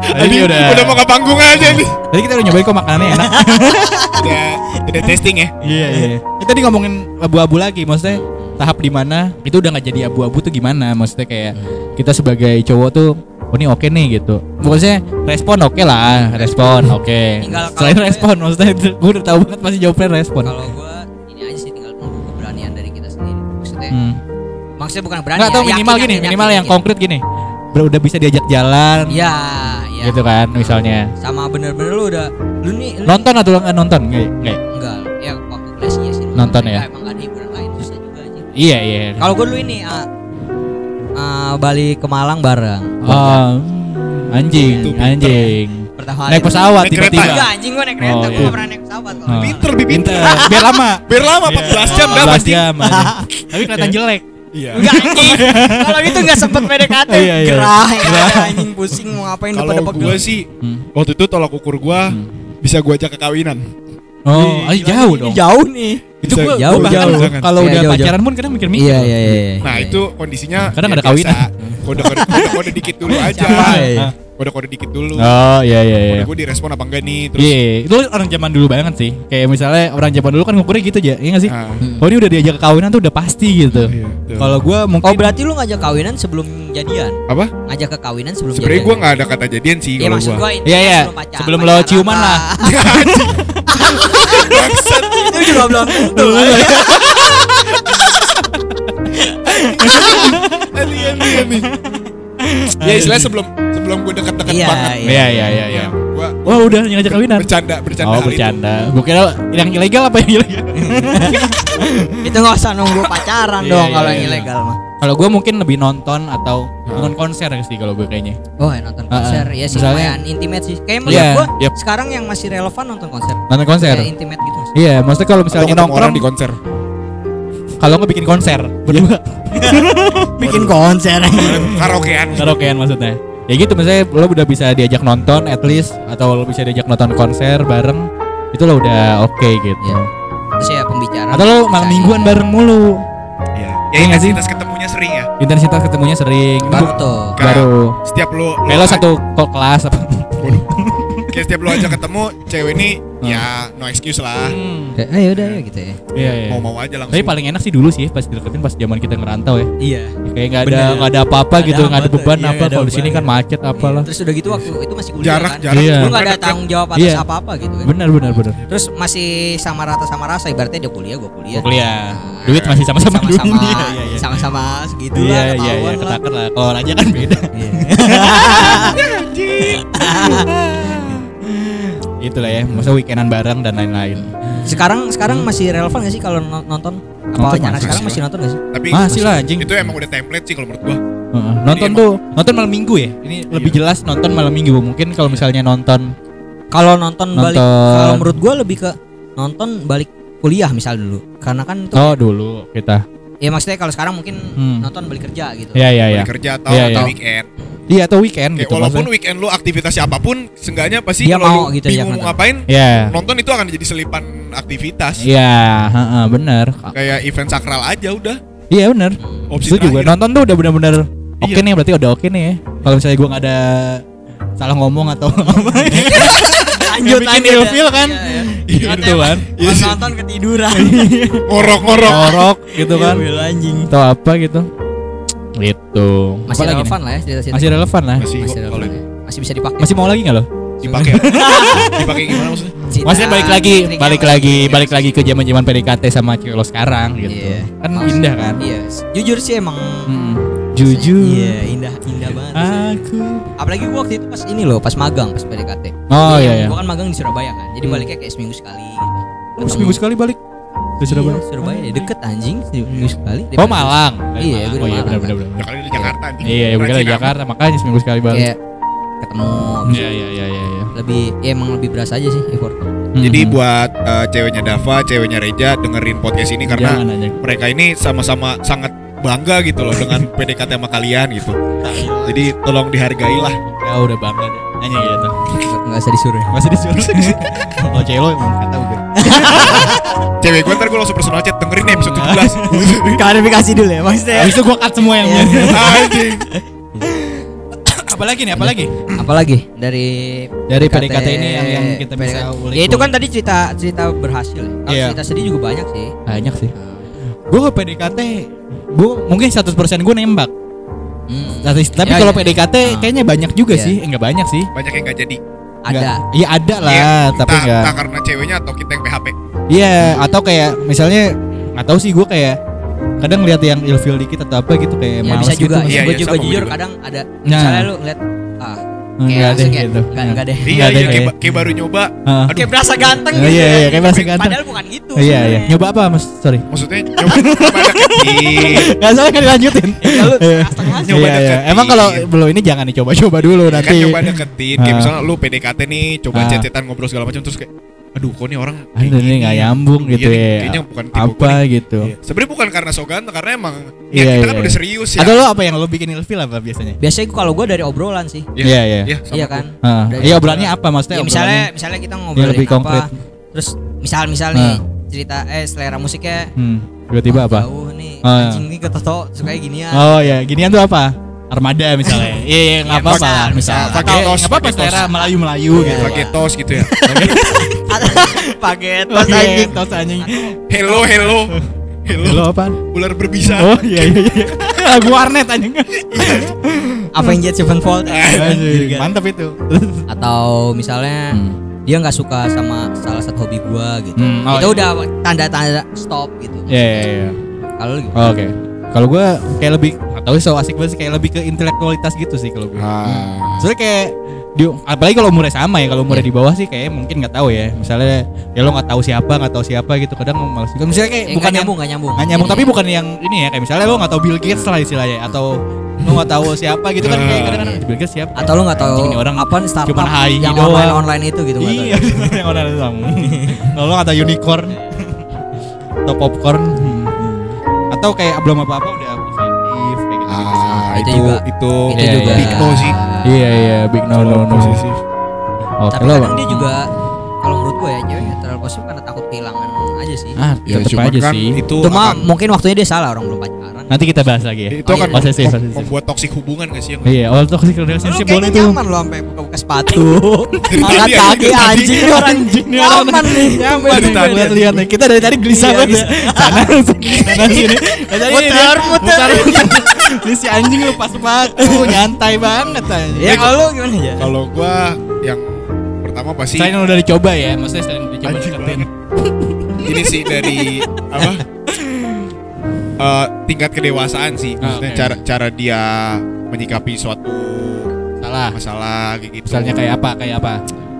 Tadi Tadi udah, udah mau ke panggung aja nih. Tadi kita udah nyobain kok makanannya enak udah udah testing ya. Iya iya Kita tadi ngomongin abu-abu lagi Maksudnya tahap di mana itu udah nggak jadi abu-abu tuh gimana Maksudnya kayak kita sebagai cowok tuh Oh ini oke nih gitu Maksudnya respon oke lah Respon oke Tinggal kalau Selain gue- respon Maksudnya itu Gue udah tahu banget pasti jawabnya respon Kalau gua ini aja sih tinggal nunggu keberanian dari kita sendiri. Maksudnya, hmm. maksudnya bukan berani. Nggak ya, yakin, minimal gini yakin, Minimal yakin, yang yakin. konkret gini udah bisa diajak jalan Iya, iya. Gitu kan misalnya Sama bener-bener lu udah lu nih lu Nonton atau nggak nonton? Nggak, nggak. enggak. Ya waktu kelas iya sih. Nonton Enggak, ya? Emang gak ada hiburan lain susah juga aja. Iya iya Kalau gue dulu ini ah, ah, balik ke Malang bareng. Oh, anjing, anjing. Pertama Naik pesawat tiba-tiba. Enggak anjing gue naik kereta, Oh, gue iya. pernah naik pesawat kok. Oh. Pinter, pinter. Biar lama. Biar lama Iya. 14 jam dah 14 pasti. jam. Tapi kelihatan jelek. Iya. Enggak anjing. Kalau gitu enggak sempet PDKT. Iya, iya. Gerah ya, anjing pusing mau ngapain Kalau depan-depan gue sih Hmm. waktu itu tolak ukur gue bisa gue ajak ke kawinan. Oh, ah, jauh dong. Jauh nih. Itu gua, jauh, gua bahkan jauh. kalau Iya, udah jauh, pacaran pun kadang mikir-mikir. Iya iya iya. Nah itu kondisinya Kadang ya ada kawinan. biasa. Kode kode dikit dulu aja. Siapa? Kode kode dikit dulu. Oh, iya iya iya. Kode gue direspon apa enggak nih? Terus Iya, itu orang zaman dulu banget sih. Kayak misalnya orang zaman dulu kan ngukurnya gitu aja, iya gak sih? Ah, Oh ini udah diajak ke kawinan tuh udah pasti gitu. Iya. Kalau gua mungkin Oh berarti lu ngajak kawinan sebelum jadian? apa? Ngajak ke kawinan sebelum Sebenarnya jadian? gue nggak ada kata jadian sih Iya kalau gue. gue Iya, iya. Sebelum lo ciuman lah. juga belum tentu. Alien dia nih. Ya istilahnya sebelum sebelum gue deket-deket Iya, banget. Iya iya iya iya. Gue Wah udah ngajak kawinan. bercanda bercanda Oh bercanda. Gue kira yang ilegal apa yang ilegal? Itu nggak usah nunggu pacaran Iya, dong iya, kalau yang iya. ilegal mah. Kalau gue mungkin lebih nonton atau nonton konser sih kalau gue kayaknya. Oh ya nonton konser ya sih Misalnya- lumayan intimate sih. Kayak Iya, melihat gua yep. sekarang yang masih relevan nonton konser. Nonton konser. Kayak intimate gitu. Iya, maksudnya kalau misalnya nongkrong orang di konser. kalau nggak bikin konser berdua Bikin konser. Karaokean. karaokean maksudnya. Ya gitu misalnya lo udah bisa diajak nonton at least atau lo bisa diajak nonton konser bareng itu lo udah oke gitu. Iya. Terus ya pembicaraan. Atau lo malam mingguan iya. bareng mulu. Iya. Iya Ya nggak sih? intensitas ketemunya sering ya. Intensitas ketemunya sering. Baru tuh. Baru. Setiap lu Kayak lo satu kok kelas apa? kayak setiap lu aja ketemu cewek ini ya no excuse lah. Kayak, eh yaudah ya gitu ya. Iya iya. Mau-mau aja langsung. Tapi paling enak sih dulu sih pas dideketin pas zaman kita ngerantau ya. Iya. Kayak nggak ada Bener. nggak ada apa-apa gitu, ada nggak ada beban iya, apa. ada Kalau di sini kan macet apalah. Terus udah gitu waktu itu masih kuliah jarak kan. jarak. Iya. Lu nggak ada tanggung jawab atas Iya. apa-apa gitu kan. Benar benar benar. Terus masih sama rata sama rasa ibaratnya dia kuliah gua kuliah. Gua kuliah. Nah, Duit masih sama-sama sama-sama. Iya iya iya. sama-sama segitu Iya lah iya iya ketahuan lah. ketaker lah. Kalau raja kan beda. Iya. Itulah ya, masa weekendan bareng dan lain-lain. Sekarang sekarang masih relevan gak sih kalau no- nonton? Apa Nonton anak masih sekarang masih nonton gak sih? Tapi Masih lah anjing. itu emang udah template sih kalau menurut gua. Heeh. Nonton Jadi tuh, nonton malam minggu ya. Ini lebih jelas nonton malam minggu. Mungkin kalau misalnya nonton Kalau nonton, balik Nonton. kalau menurut gua lebih ke nonton balik kuliah misal dulu. Karena kan itu oh dulu kita. Ya maksudnya kalau sekarang mungkin Hmm. nonton balik kerja gitu. Iya iya iya. Balik kerja atau Iya, atau iya. weekend. Iya atau weekend Kayak gitu walaupun maksudnya. weekend lu aktivitasnya apa pun, seenggaknya pasti Dia kalau mau lu gitu ya, bingung mau ngapain, Iya. nonton itu akan jadi selipan aktivitas. Iya, heeh, bener. Kayak event sakral aja udah. Iya bener. Opsi Itu juga nonton tuh udah bener-bener oke Iya. nih berarti udah oke nih ya. Kalau misalnya gua nggak ada salah ngomong atau apa. Lanjut Bikin lanjut. ilfil kan? Iya, Gitu Katanya kan. pas Iya sih. nonton ketiduran. Ngorok-ngorok. Orok gitu kan. Iya, anjing. Atau apa gitu. Gitu. Masih Apa relevan lah ya. Masih relevan lah. Masih, Masih kalau relevan. ya. Masih bisa dipakai. Masih mau lagi nggak lo? dipakai. dipakai gimana maksudnya? Maksudnya balik lagi, balik lagi, balik lagi ke zaman-zaman PDKT sama cewek lo sekarang gitu. Iya. Kan Maksud- indah kan? Iya, jujur sih emang. Jujur. Iya, indah indah banget. sih. Aku. Apalagi gua waktu itu pas ini loh, pas magang, pas PDKT. Oh, Jadi iya, yang- iya. Gua kan magang di Surabaya kan. Jadi Hmm. baliknya kayak seminggu sekali gitu. Oh, seminggu sekali balik ke Surabaya. Iya, Surabaya ya deket anjing seminggu sekali. Oh Malang. Iya, oh gue di iya Malang, benar kan. benar benar. Ya kali di Jakarta anjing. Iya, gue kira Rajin Jakarta makanya seminggu sekali balik. Kayak ketemu Iya iya iya iya. iya. lebih ya emang lebih berasa aja sih effort. Jadi Mhm. buat eh, ceweknya Dava, ceweknya Reja dengerin podcast ini karena Jangan aja. mereka ini sama-sama sangat bangga gitu loh dengan PDKT sama kalian gitu. Jadi tolong dihargai lah. Ya udah bangga deh. Nanya gitu. Nggak- Nggak usah disuruh. Masih disuruh. oh cewek lo emang kata gue. Cewek gue ntar gue langsung personal chat dengerin nih episode 17. Klarifikasi dulu ya maksudnya. Habis itu gue cut semua yang Iya. Anjing. Apalagi nih, apalagi? Apalagi dari Dari PDKT ini yang- yang kita bisa ulik Ya itu kan tadi cerita cerita berhasil. ya. Kalau Iya. cerita sedih juga banyak sih. Banyak sih. Gue ke PDKT, gue mungkin 100% gue nembak. Hmm. Tapi, tapi Ya, kalau ya. PDKT Ah. kayaknya banyak juga Iya. sih, enggak banyak sih. Banyak yang gak jadi. Ada. Nggak- Iya ada lah, Iya, tapi enggak. entah karena ceweknya atau kita yang PHP. Iya, atau kayak misalnya nggak tahu sih gue kayak kadang lihat yang ilfeel dikit atau apa gitu kayak Ya males bisa juga. gitu. Iya, gue iya, juga jujur juga. kadang ada Nah. misalnya lu ngeliat ah Enggak kayak deh gitu. Enggak, enggak deh. Iya, Nggak iya ada kayak, kayak- ba- kayak baru nyoba. Aduh, Kayak berasa ganteng Iya, gitu. iya, ya. iya, kayak berasa ganteng. Padahal bukan gitu. Iya iya. sebenarnya. Nyoba apa mas? Sorry. maksudnya nyoba, deketin. Gak salah kan dilanjutin. Lu Iya. Nyoba Iya, iya. deketin. Emang kalau belum ini jangan dicoba-coba dulu kan nanti. nyoba deketin kayak misalnya lu PDKT nih coba chat-chatan ngobrol segala macam terus kayak aduh kok nih orang ini nggak nyambung Iya gitu nih, ya. kayaknya bukan tipe Apa nih. gitu. Iya. sebenarnya bukan karena so ganteng karena emang ya Iya, kita iya, kan iya. udah serius ya Atau lo apa yang lo bikin ilfeel apa biasanya? Biasanya gua- kalau gue dari obrolan sih. Iya, Iya, iya. iya, Iya kan? Dari Iya obrolannya apa maksudnya? Ya, misalnya obrolannya? misalnya kita Yang ngobrolin lebih apa. konkret. Terus misal misal nih cerita eh selera musiknya Hmm, tiba-tiba oh, apa? Jauh nih. Ah. Anjing nih ke Toto suka ginian. Oh ya, ginian tuh apa? Armada misalnya. Iya, iya, nggak Iya, apa-apa. bisa, Misal, bisa. pakai Pakai tos, apa-apa pakai tos. selera Melayu-Melayu Iya. gitu. pakai tos gitu ya Pakai tos Pakai anjing. tos anjing. hello hello hello Lo apa? ular berbisa Oh iya iya iya. Lagu warnet anjing. Avenged Sevenfold. Mantap itu. Atau misalnya Hmm. dia nggak suka sama salah satu hobi gua gitu. Hmm, oh, itu iya. udah tanda-tanda stop gitu. Iya iya iya. Kalau gitu. Oh, Oke. Kalau gue kayak lebih nggak tahu sih so asik banget sih kayak lebih ke intelektualitas gitu sih kalau gue. ah. Soalnya kayak di, apalagi kalau umurnya sama ya kalau umurnya di bawah sih kayak mungkin nggak tahu ya. Misalnya ya lo nggak tahu siapa nggak tahu siapa gitu kadang males juga. Misalnya kayak Eh, bukan yang nyambung, nggak nyambung. nggak nyambung Jadi- tapi bukan yang ini ya kayak misalnya lo nggak tahu Bill Gates lah istilahnya atau lo nggak tahu siapa gitu kan kayak kadang-kadang Bill Gates siapa atau lu nggak tahu orang apa startup cuman hai yang doang. online online itu gitu tahu. iya yang itu sama kalau lo nggak tahu unicorn atau popcorn hmm. Atau kayak belum apa apa udah positif kayak gitu ah Itu itu juga. itu Itu Iya, juga. iya. big no sih iya iya big no no no Posesif. oke Tapi kadang dia juga kalau menurut gue ya cewek terlalu positif karena takut kehilangan aja sih. ah ya cuman aja kan sih itu Cuma akan, mungkin waktunya dia salah orang belum pacaran. Nanti kita bahas lagi ya itu Oh, akan iya. Posesif, posesif. membuat toksik hubungan gak sih iya oh toxic Lu relationship boleh tuh nyaman lo sampai buka-buka sepatu. Dari Angkat tadi, kaki anjing, nih orang Anjing nih orang. nyaman nih. Nyaman Dari nih, tadi. lihat lihat nih. Kita dari tadi gelisah Iya, banget ya. Sana sini, sana sini. Dari tadi Muter, muter. Ini si anjing lepas sepatu, nyantai banget anjing. Ya kalau lu gimana ya? kalau gua yang pertama pasti Selain yang udah dicoba ya, maksudnya selain dicoba deketin. ini sih dari apa Eh, tingkat kedewasaan sih Ah, maksudnya oke. cara cara dia menyikapi suatu Salah. masalah kayak gitu Misalnya kayak apa? Kayak apa?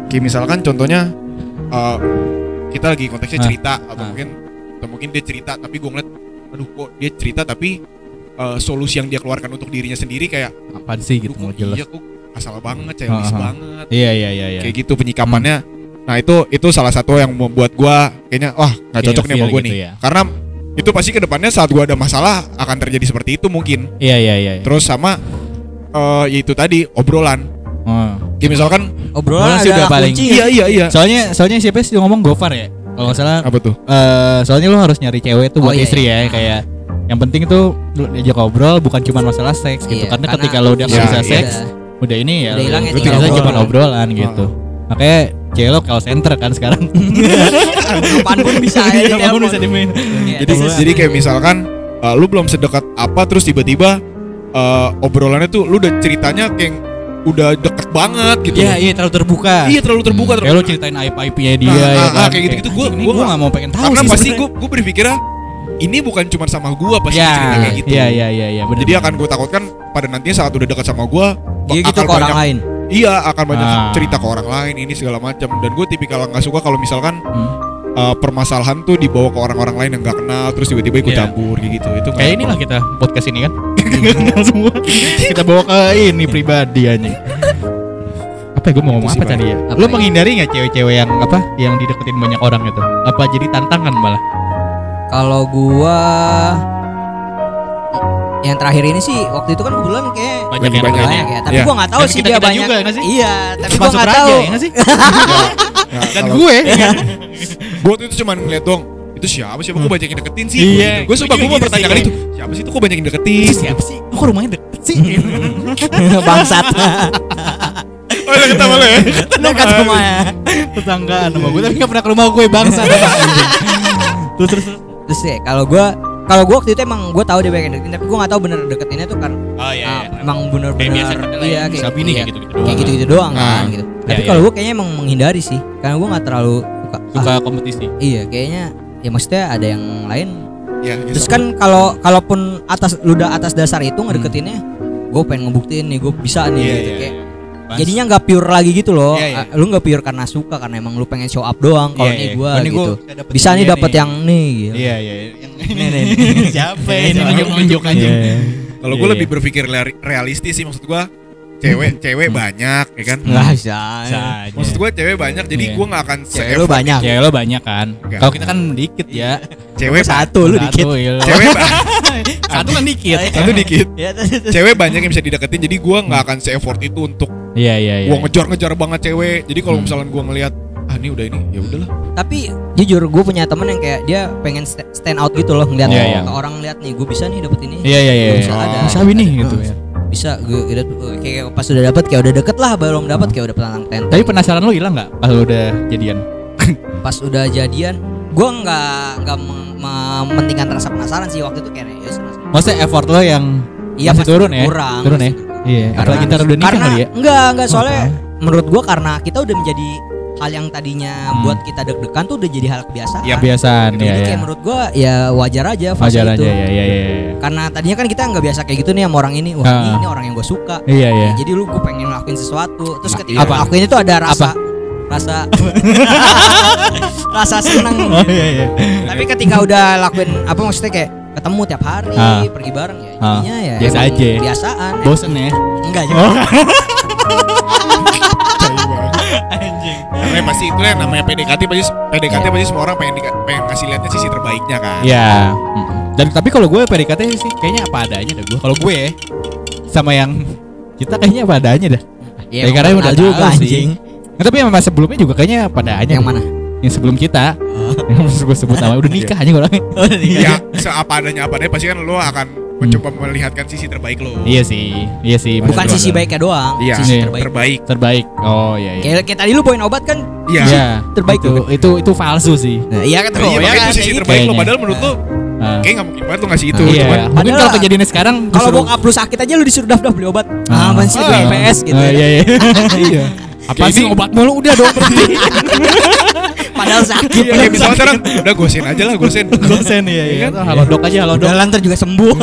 Kayak misalkan contohnya eh, kita lagi konteksnya Ah. cerita atau Ah. mungkin atau mungkin dia cerita tapi gue ngeliat aduh kok dia cerita tapi eh, solusi yang dia keluarkan untuk dirinya sendiri kayak Apaan sih gitu mau jelas. iya kok asal banget childish Ah, ah. banget Iya iya iya iya. kayak gitu penyikapannya nah itu itu salah satu yang membuat gua kayaknya wah nggak cocok nih sama gue gitu nih ya. karena itu pasti ke depannya saat gua ada masalah akan terjadi seperti itu mungkin Iya iya iya. iya. terus sama eh ya itu tadi obrolan Oh. kayak misalkan Obrolan Obrolan sih udah paling- kunci. iya iya iya Soalnya soalnya siapa sih yang ngomong Gofar ya? Kalau nggak salah apa tuh eh soalnya lu harus nyari cewek tuh Oh, buat iya, istri iya. ya kayak yang penting tuh lu diajak ngobrol bukan cuma masalah seks gitu Iya, karena, karena- ketika lo udah nggak Iya, bisa iya. seks udah ini ya Udah hilang ya, cuma obrolan. obrolan gitu makanya cewek lo call center kan sekarang. Kapan pun bisa ya. Iya, apa pun bisa dimain. Iya, jadi terus- jadi kayak misalkan eh, lu belum sedekat apa terus tiba-tiba eh, obrolannya tuh lu udah ceritanya kayak udah deket banget gitu iya loh. iya terlalu terbuka. Iya terlalu terbuka kayak lo ceritain aib aibnya dia Nah, ya nah, kan? nah, kayak gitu-gitu. Gua- gua gua nggak- nggak mau pengen tahu karena sih pasti gue gue berpikirnya ini bukan cuma sama gua pasti ya cerita kayak gitu. iya iya iya iya bener jadi akan gue takutkan pada nantinya saat udah dekat sama gua Iya gitu ke orang lain. Iya akan banyak Ah. cerita ke orang lain ini segala macam dan gue tipikal nggak suka kalau misalkan Hmm. uh, permasalahan tuh dibawa ke orang-orang lain yang nggak kenal terus tiba-tiba ikut Iya. campur gitu itu Kayak inilah kita podcast ini kan. Semua kita bawa ke ini pribadi anjing. Apa ya gue mau ngomong apa tadi ya? Apa Lu ya? menghindari nggak cewek-cewek yang apa? Yang dideketin banyak orang itu? Apa jadi tantangan malah? Kalau gua yang terakhir ini sih waktu itu kan kebetulan kayak Banyak yang banyak. banyak ya, tapi Iya. gua nggak tahu Dan sih kita-kita dia banyak. juga nggak sih? Iya, tapi gua Termasuk nggak tahu. ya nggak sih? Nah, Dan gue gue tuh itu cuma ngeliat dong itu siapa siapa gue banyak yang deketin sih Iya, gue gua gue juga mau gitu pertanyakan sih. itu siapa sih itu kok banyak yang deketin Itu siapa sih? Kok rumahnya deket sih? Bangsat. oh udah ketawa lo ya Dekat rumahnya. Tetanggaan sama gue tapi gak pernah ke rumah gue bangsa. terus terus. terus. Terus ya kalau gua kalau gua waktu itu emang gua tahu dia yang deketin tapi gua nggak tahu bener deketinnya tuh kan Oh ah, emang bener-bener iya ya, kayak iya, kayak gitu-gitu kayak doang. gitu-gitu doang Nah. kan gitu. Tapi Iya, kalau iya. gua kayaknya emang menghindari sih karena gua nggak terlalu suka. Suka ah, kompetisi. iya kayaknya ya maksudnya ada yang lain. ya gitu. Terus kan kalau kalaupun atas lu udah atas dasar itu ngedeketinnya gue pengen ngebuktiin nih gue bisa nih Iya, gitu iya, kayak iya. Jadinya nggak pure lagi gitu loh Iya, iya. Ah, lu nggak pure karena suka karena emang lu pengen show up doang kalau Iya, iya. Oh, ini gua gitu bisa dapet bisa nih nih. yang nih gitu. Iya iya yang Nih, nih, siapa ya? ini nunjuk nunjuk aja. kalau Iya, gue iya. lebih berpikir reali- realistis sih maksud gue cewek cewek banyak ya kan nggak bisa Saja. maksud gue cewek banyak jadi Iya. gue nggak akan cewek lu banyak Cewek lo banyak kan. Enggak. Kalau kita kan dikit ya. cewek ba- satu lu dikit Satu, iya. cewek Satu kan dikit. satu dikit cewek banyak yang bisa dideketin jadi gue nggak akan se effort itu untuk Iya iya iya. gue ngejar-ngejar banget cewek jadi kalau Hmm. misalnya gue ngelihat ah ini udah ini ya udahlah tapi jujur gue punya temen yang kayak dia pengen st- stand out gitu loh ngeliat Iya, iya. orang lihat nih gue bisa nih dapet ini Iya iya iya. Bisa ada. Bisa nih gitu Heeh. ya. Bisa gue udah kayak pas udah dapet kayak udah deket lah belum dapet kayak udah penantang tenteng Tapi penasaran lo hilang nggak pas lo udah jadian? pas udah jadian gue nggak nggak mem- mementingkan rasa penasaran sih waktu itu kayak ya senang-senang. Maksudnya effort lo yang iya masih turun ya? kurang Turun ya? Iya. Apalagi ntar udah nikah kali ya. enggak enggak soalnya menurut gue karena kita udah menjadi hal yang tadinya Hmm. buat kita deg-degan tuh udah jadi hal kebiasaan Iya, Kebiasaan jadi ya kayak ya. menurut gue ya wajar aja fase Wajar itu aja ya ya ya. ya. karena tadinya kan kita nggak biasa kayak gitu nih sama orang ini wah Ah. ini, ini orang yang gue suka Iya iya. Ya, jadi lu gue pengen ngelakuin sesuatu terus ketika apa? ngelakuin itu ada rasa rasa rasa seneng Oh iya iya. tapi ketika udah lakuin apa maksudnya kayak ketemu tiap hari Ah. pergi bareng ya Ah. jadinya ya Biasa aja. biasaan Bosen ya. enggak juga Karena pasti itu yang namanya PDKT pasti PDKT pasti semua orang pengen pengen kasih lihatnya sisi terbaiknya kan. Iya. Mm-mm. Dan tapi kalau gue PDKT sih kayaknya apa adanya dah gue. Kalau gue ya, sama yang kita kayaknya apa adanya dah. ya, Ya, karena emang udah juga sih. Nah, tapi yang masa sebelumnya juga kayaknya pada adanya. yang mana Yang sebelum kita. yang gue sebut nama udah nikah aja orangnya. Iya, seapa adanya apa adanya pasti kan lo akan mencoba melihatkan sisi terbaik lo. Iya sih, iya sih. bukan bener sisi baiknya doang Iya, sisi Iya. terbaik terbaik. Terbaik. Oh iya iya. kayak, kayak tadi lu poin obat kan Iya. Iya, terbaik itu, tuh. itu itu palsu sih. nah, iya kan Iya, tuh, ya makanya kan, itu sisi terbaik lo. Kayaknya. Padahal menurut lo Ah. kayak nggak mungkin banget lo ngasih itu. iya. Cuman Mungkin kalau kejadiannya sekarang kalau bokap lu sakit aja lu disuruh daftar beli obat Ah. ah, masih Ah. PS gitu Ah, ya. iya iya. Iya. Apa sih obat mulu udah dong berhenti. padahal sakit Iya, kayak misalnya sekarang udah gosen aja lah gosen. Gosen iya iya. Halo dok aja halo dok. udah lantar juga sembuh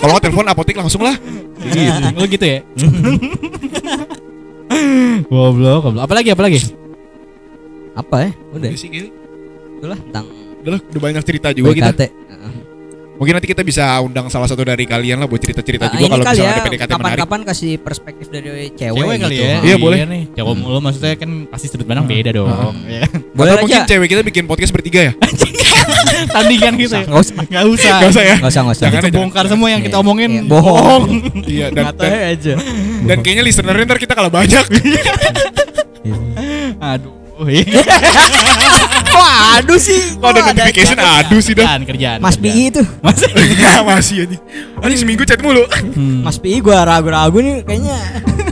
Kalau nggak telepon apotek langsung lah. Gitu. Lo gitu ya? goblok, goblok. Apalagi apalagi? apa ya udah Udah sih, kayaknya. itulah tentang Udah lah, udah banyak cerita juga kita. Mungkin nanti kita bisa undang salah satu dari kalian lah buat cerita-cerita Nah, juga kalau kali misalnya ya ada PDKT menarik. kapan-kapan kasih perspektif dari cewek, Cewek kali gitu. ya? Iya, boleh. nih. Cewek mulu maksudnya kan pasti sudut pandang beda dong. Iya. Boleh Atau mungkin aja. cewek kita bikin podcast bertiga ya? Tandingan gitu. ya? Nggak usah. Nggak usah. Gak usah ya? Nggak usah, nggak usah. Jangan bongkar semua yang kita Iya. omongin Iya, bohong. Iya dan, dan, aja. dan kayaknya listenernya ntar kita kalah banyak. Aduh. Aduh sih. Kok ada notification aduh sih dah. Kerjaan, kerjaan. Mas. PI itu. Mas Ya masih aja. Anjing seminggu chat mulu. Hmm. Mas PI gua ragu-ragu nih kayaknya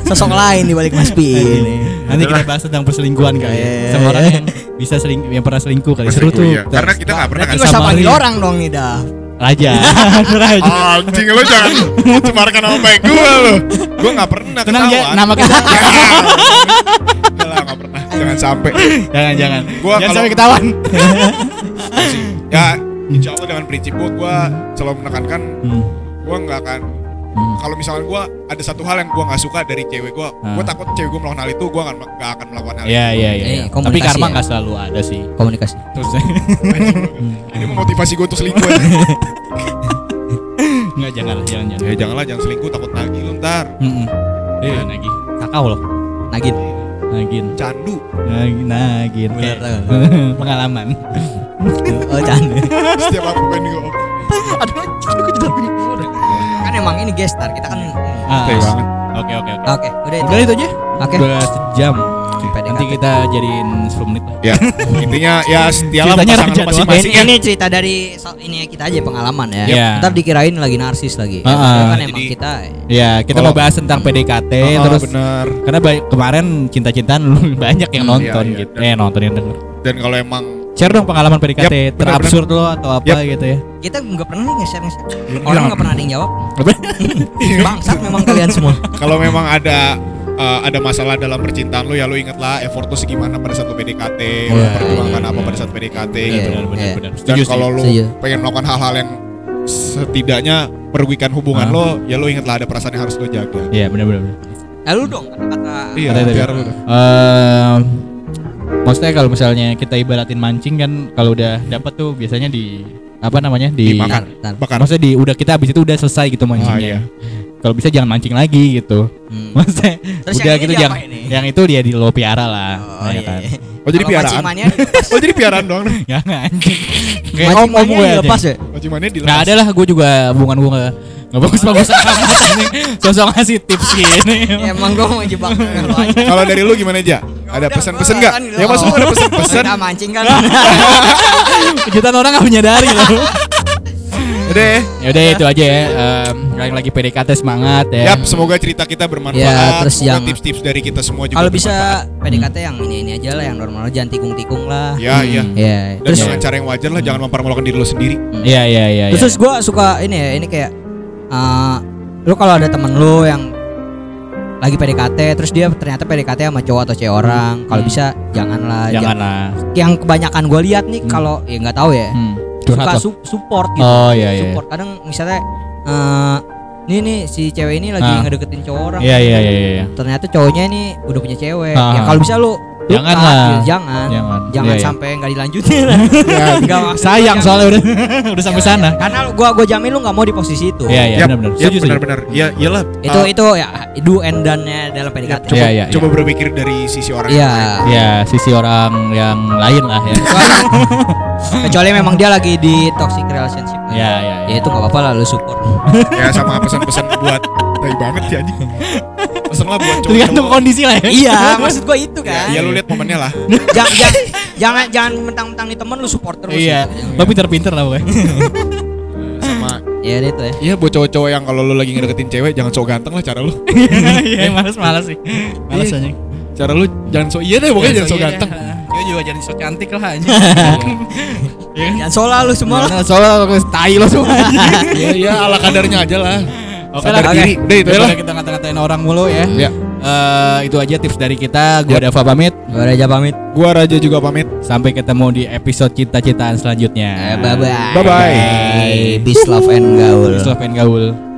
sosok lain di balik Mas PI ini. Nanti kita bahas tentang perselingkuhan kali ya. Iya. Sama orang yang bisa seling yang pernah selingkuh kali. Seru tuh. Iya. Karena kita nggak pernah Berarti kan sama orang dong nih dah. Raja. Raja. Anjing lo jangan mencemarkan nama baik gue lo. Gue nggak pernah Tenang ya, nama kita. Enggak lah nggak pernah. Jangan sampai. jangan jangan. Gua jangan kalau- sampai ketahuan. Ya insya Allah dengan prinsip gue gue selalu menekankan Hmm. gue nggak akan Hmm. kalau misalnya gue ada satu hal yang gue nggak suka dari cewek gue Ah. gue takut cewek gue melakukan hal itu gue nggak nggak akan melakukan hal Iya iya iya. Eh, Tapi komunikasi karma ya. nggak selalu ada sih. Komunikasi. Terus itu ini memotivasi gue untuk selingkuh aja. nggak jangan jangan jangan. ya janganlah jangan selingkuh takut nagih lu ntar Mm-mm. Eh nagih. Kakao loh. Nagin. Nagin. candu Nagin. Nagin. Pengalaman. Oh, canda. setiap aku pengen gue aduh, aduh kejedot. kan emang ini gestar, kita kan Ah, Oke banget. Oke oke oke. Oke, udah itu. Udah itu aja. Oke. Udah sejam. PDKT. Nanti kita jadiin 10 menit lah. ya intinya ya setiap Ceritanya pasangan masing-masing ini, ya ini cerita dari so- ini kita aja pengalaman ya. Iya. Ntar dikirain lagi narsis lagi. Ah, ah. kan emang Jadi- kita Ya, kita Kalau- mau bahas tentang PDKT Ah, terus bener karena kemarin cinta-cintaan lu banyak yang Hmm, nonton iya, iya. gitu. Eh, nonton yang denger. dan kalau emang Share dong pengalaman PDKT benar, terabsurd lo atau apa gitu ya. kita nggak pernah nih nge-share nge-share. Iya. Orang nggak pernah ada yang jawab. Bangsat memang kalian semua. kalau memang ada eh, ada masalah dalam percintaan lu ya lu ingetlah effort tuh segimana pada saat lu PDKT lu Iya, perjuangkan iya, apa iya. pada saat PDKT Iya, gitu benar benar iya. benar. dan kalau lu Setuju. pengen melakukan hal-hal yang setidaknya merugikan hubungan Ah. lo ya lu ingetlah ada perasaan yang harus lo jaga Iya, benar benar. benar. Eh lu dong kata-kata. iya Kata biar lu Ehm, maksudnya kalau misalnya kita ibaratin mancing kan kalau udah dapat tuh biasanya di apa namanya di ntar. bakar maksudnya di udah kita habis itu udah selesai gitu mancingnya. iya. Kalau bisa jangan mancing lagi gitu. Hmm. Maksudnya Terus udah yang ini gitu nih? yang itu dia di lo piara lah. Oh, ya iya. kan? iya. oh jadi piaraan oh jadi piaraan doang Jangan anjing. Kayak om om gue aja. dilepas ya? mancimannya dilepas Nggak ada lah gue juga hubungan gue nggak nggak bagus-bagus amat ini. Sosok ngasih tips gini. Ya, emang gua mau jebak lu aja. kalau dari lu gimana aja ada Udah, pesan-pesan gua nggak kan gitu. ya maksud lu ada pesan-pesan Kita mancing kan. Jutaan orang nggak menyadari loh. udah Ya udah itu aja ya. Em, yang lagi PDKT semangat ya. Yap, semoga cerita kita bermanfaat. Ya, terus semoga yang- tips-tips dari kita semua juga Kalau bisa. PDKT yang ini ini aja lah yang normal jangan tikung-tikung lah. Ya, Hmm. iya. Ya, Dan terus dengan cara yang wajar lah, jangan mempermalukan diri lo sendiri. Iya iya iya. terus, terus gue suka ini ya ini kayak eh lu kalau ada temen lu yang lagi PDKT terus dia ternyata PDKT sama cowok atau cewek orang kalau Hmm. bisa janganlah jangan Jangan- lah. yang kebanyakan gue lihat nih Hmm. kalau ya nggak tahu ya Hmm. suka su- support gitu Oh iya iya. support kadang misalnya eh ini nih si cewek ini lagi Ah. ngedeketin cowok orang Iya iya iya iya. ternyata cowoknya ini udah punya cewek Ah. ya kalau bisa lu lu Jangan cut, lah. gitu, jangan Jangan. jangan iya. sampai nggak dilanjutin Ya, Nggak Sayang gua soalnya udah udah sampai jangan. sana. karena lu- gua gua jamin lu nggak mau di posisi itu Iya iya Yap, benar benar. Setuju setuju. benar-benar. Iya, iyalah. itu Ah, itu ya do and done-nya dalam PDKT coba, Iya, iya, coba berpikir dari sisi orang Iya. yang lain. Ya sisi orang yang lain lah ya. kecuali memang dia lagi di toxic relationship Iya iya. ya itu nggak apa-apa lah lu support Ya sama pesan-pesan buat tai banget ya anjing. Pesan lah buat Tergantung cowok-cowok. kondisi lah ya. iya maksud gua itu Ya, kan ya lu lihat momennya lah. jangan jangan jangan jangan mentang-mentang nih temen lu support terus Iya. gitu. Lo pinter-pinter lah pokoknya. Sama ya itu ya Iya buat cowok-cowok yang kalau lu lagi ngedeketin cewek jangan sok ganteng lah cara lu. Iya males-males sih. Males Iya. aja. Cara lu jangan sok iya deh pokoknya jangan sok ganteng. Gue juga jadi sok cantik lah aja. Iya kan? jangan sola lu semua lah Soalnya tai lo semua. Iya iya ala kadarnya aja lah. Oke lah, diri. Udah itu lah. Kita ngata-ngatain orang mulu ya. Ya. Eh, itu aja tips dari kita. Gua Dava pamit. gua Raja pamit Gua Raja juga pamit. Sampai ketemu di episode cinta-cintaan selanjutnya. bye bye Bye-bye. peace love and gaul Peace, love, and gaul.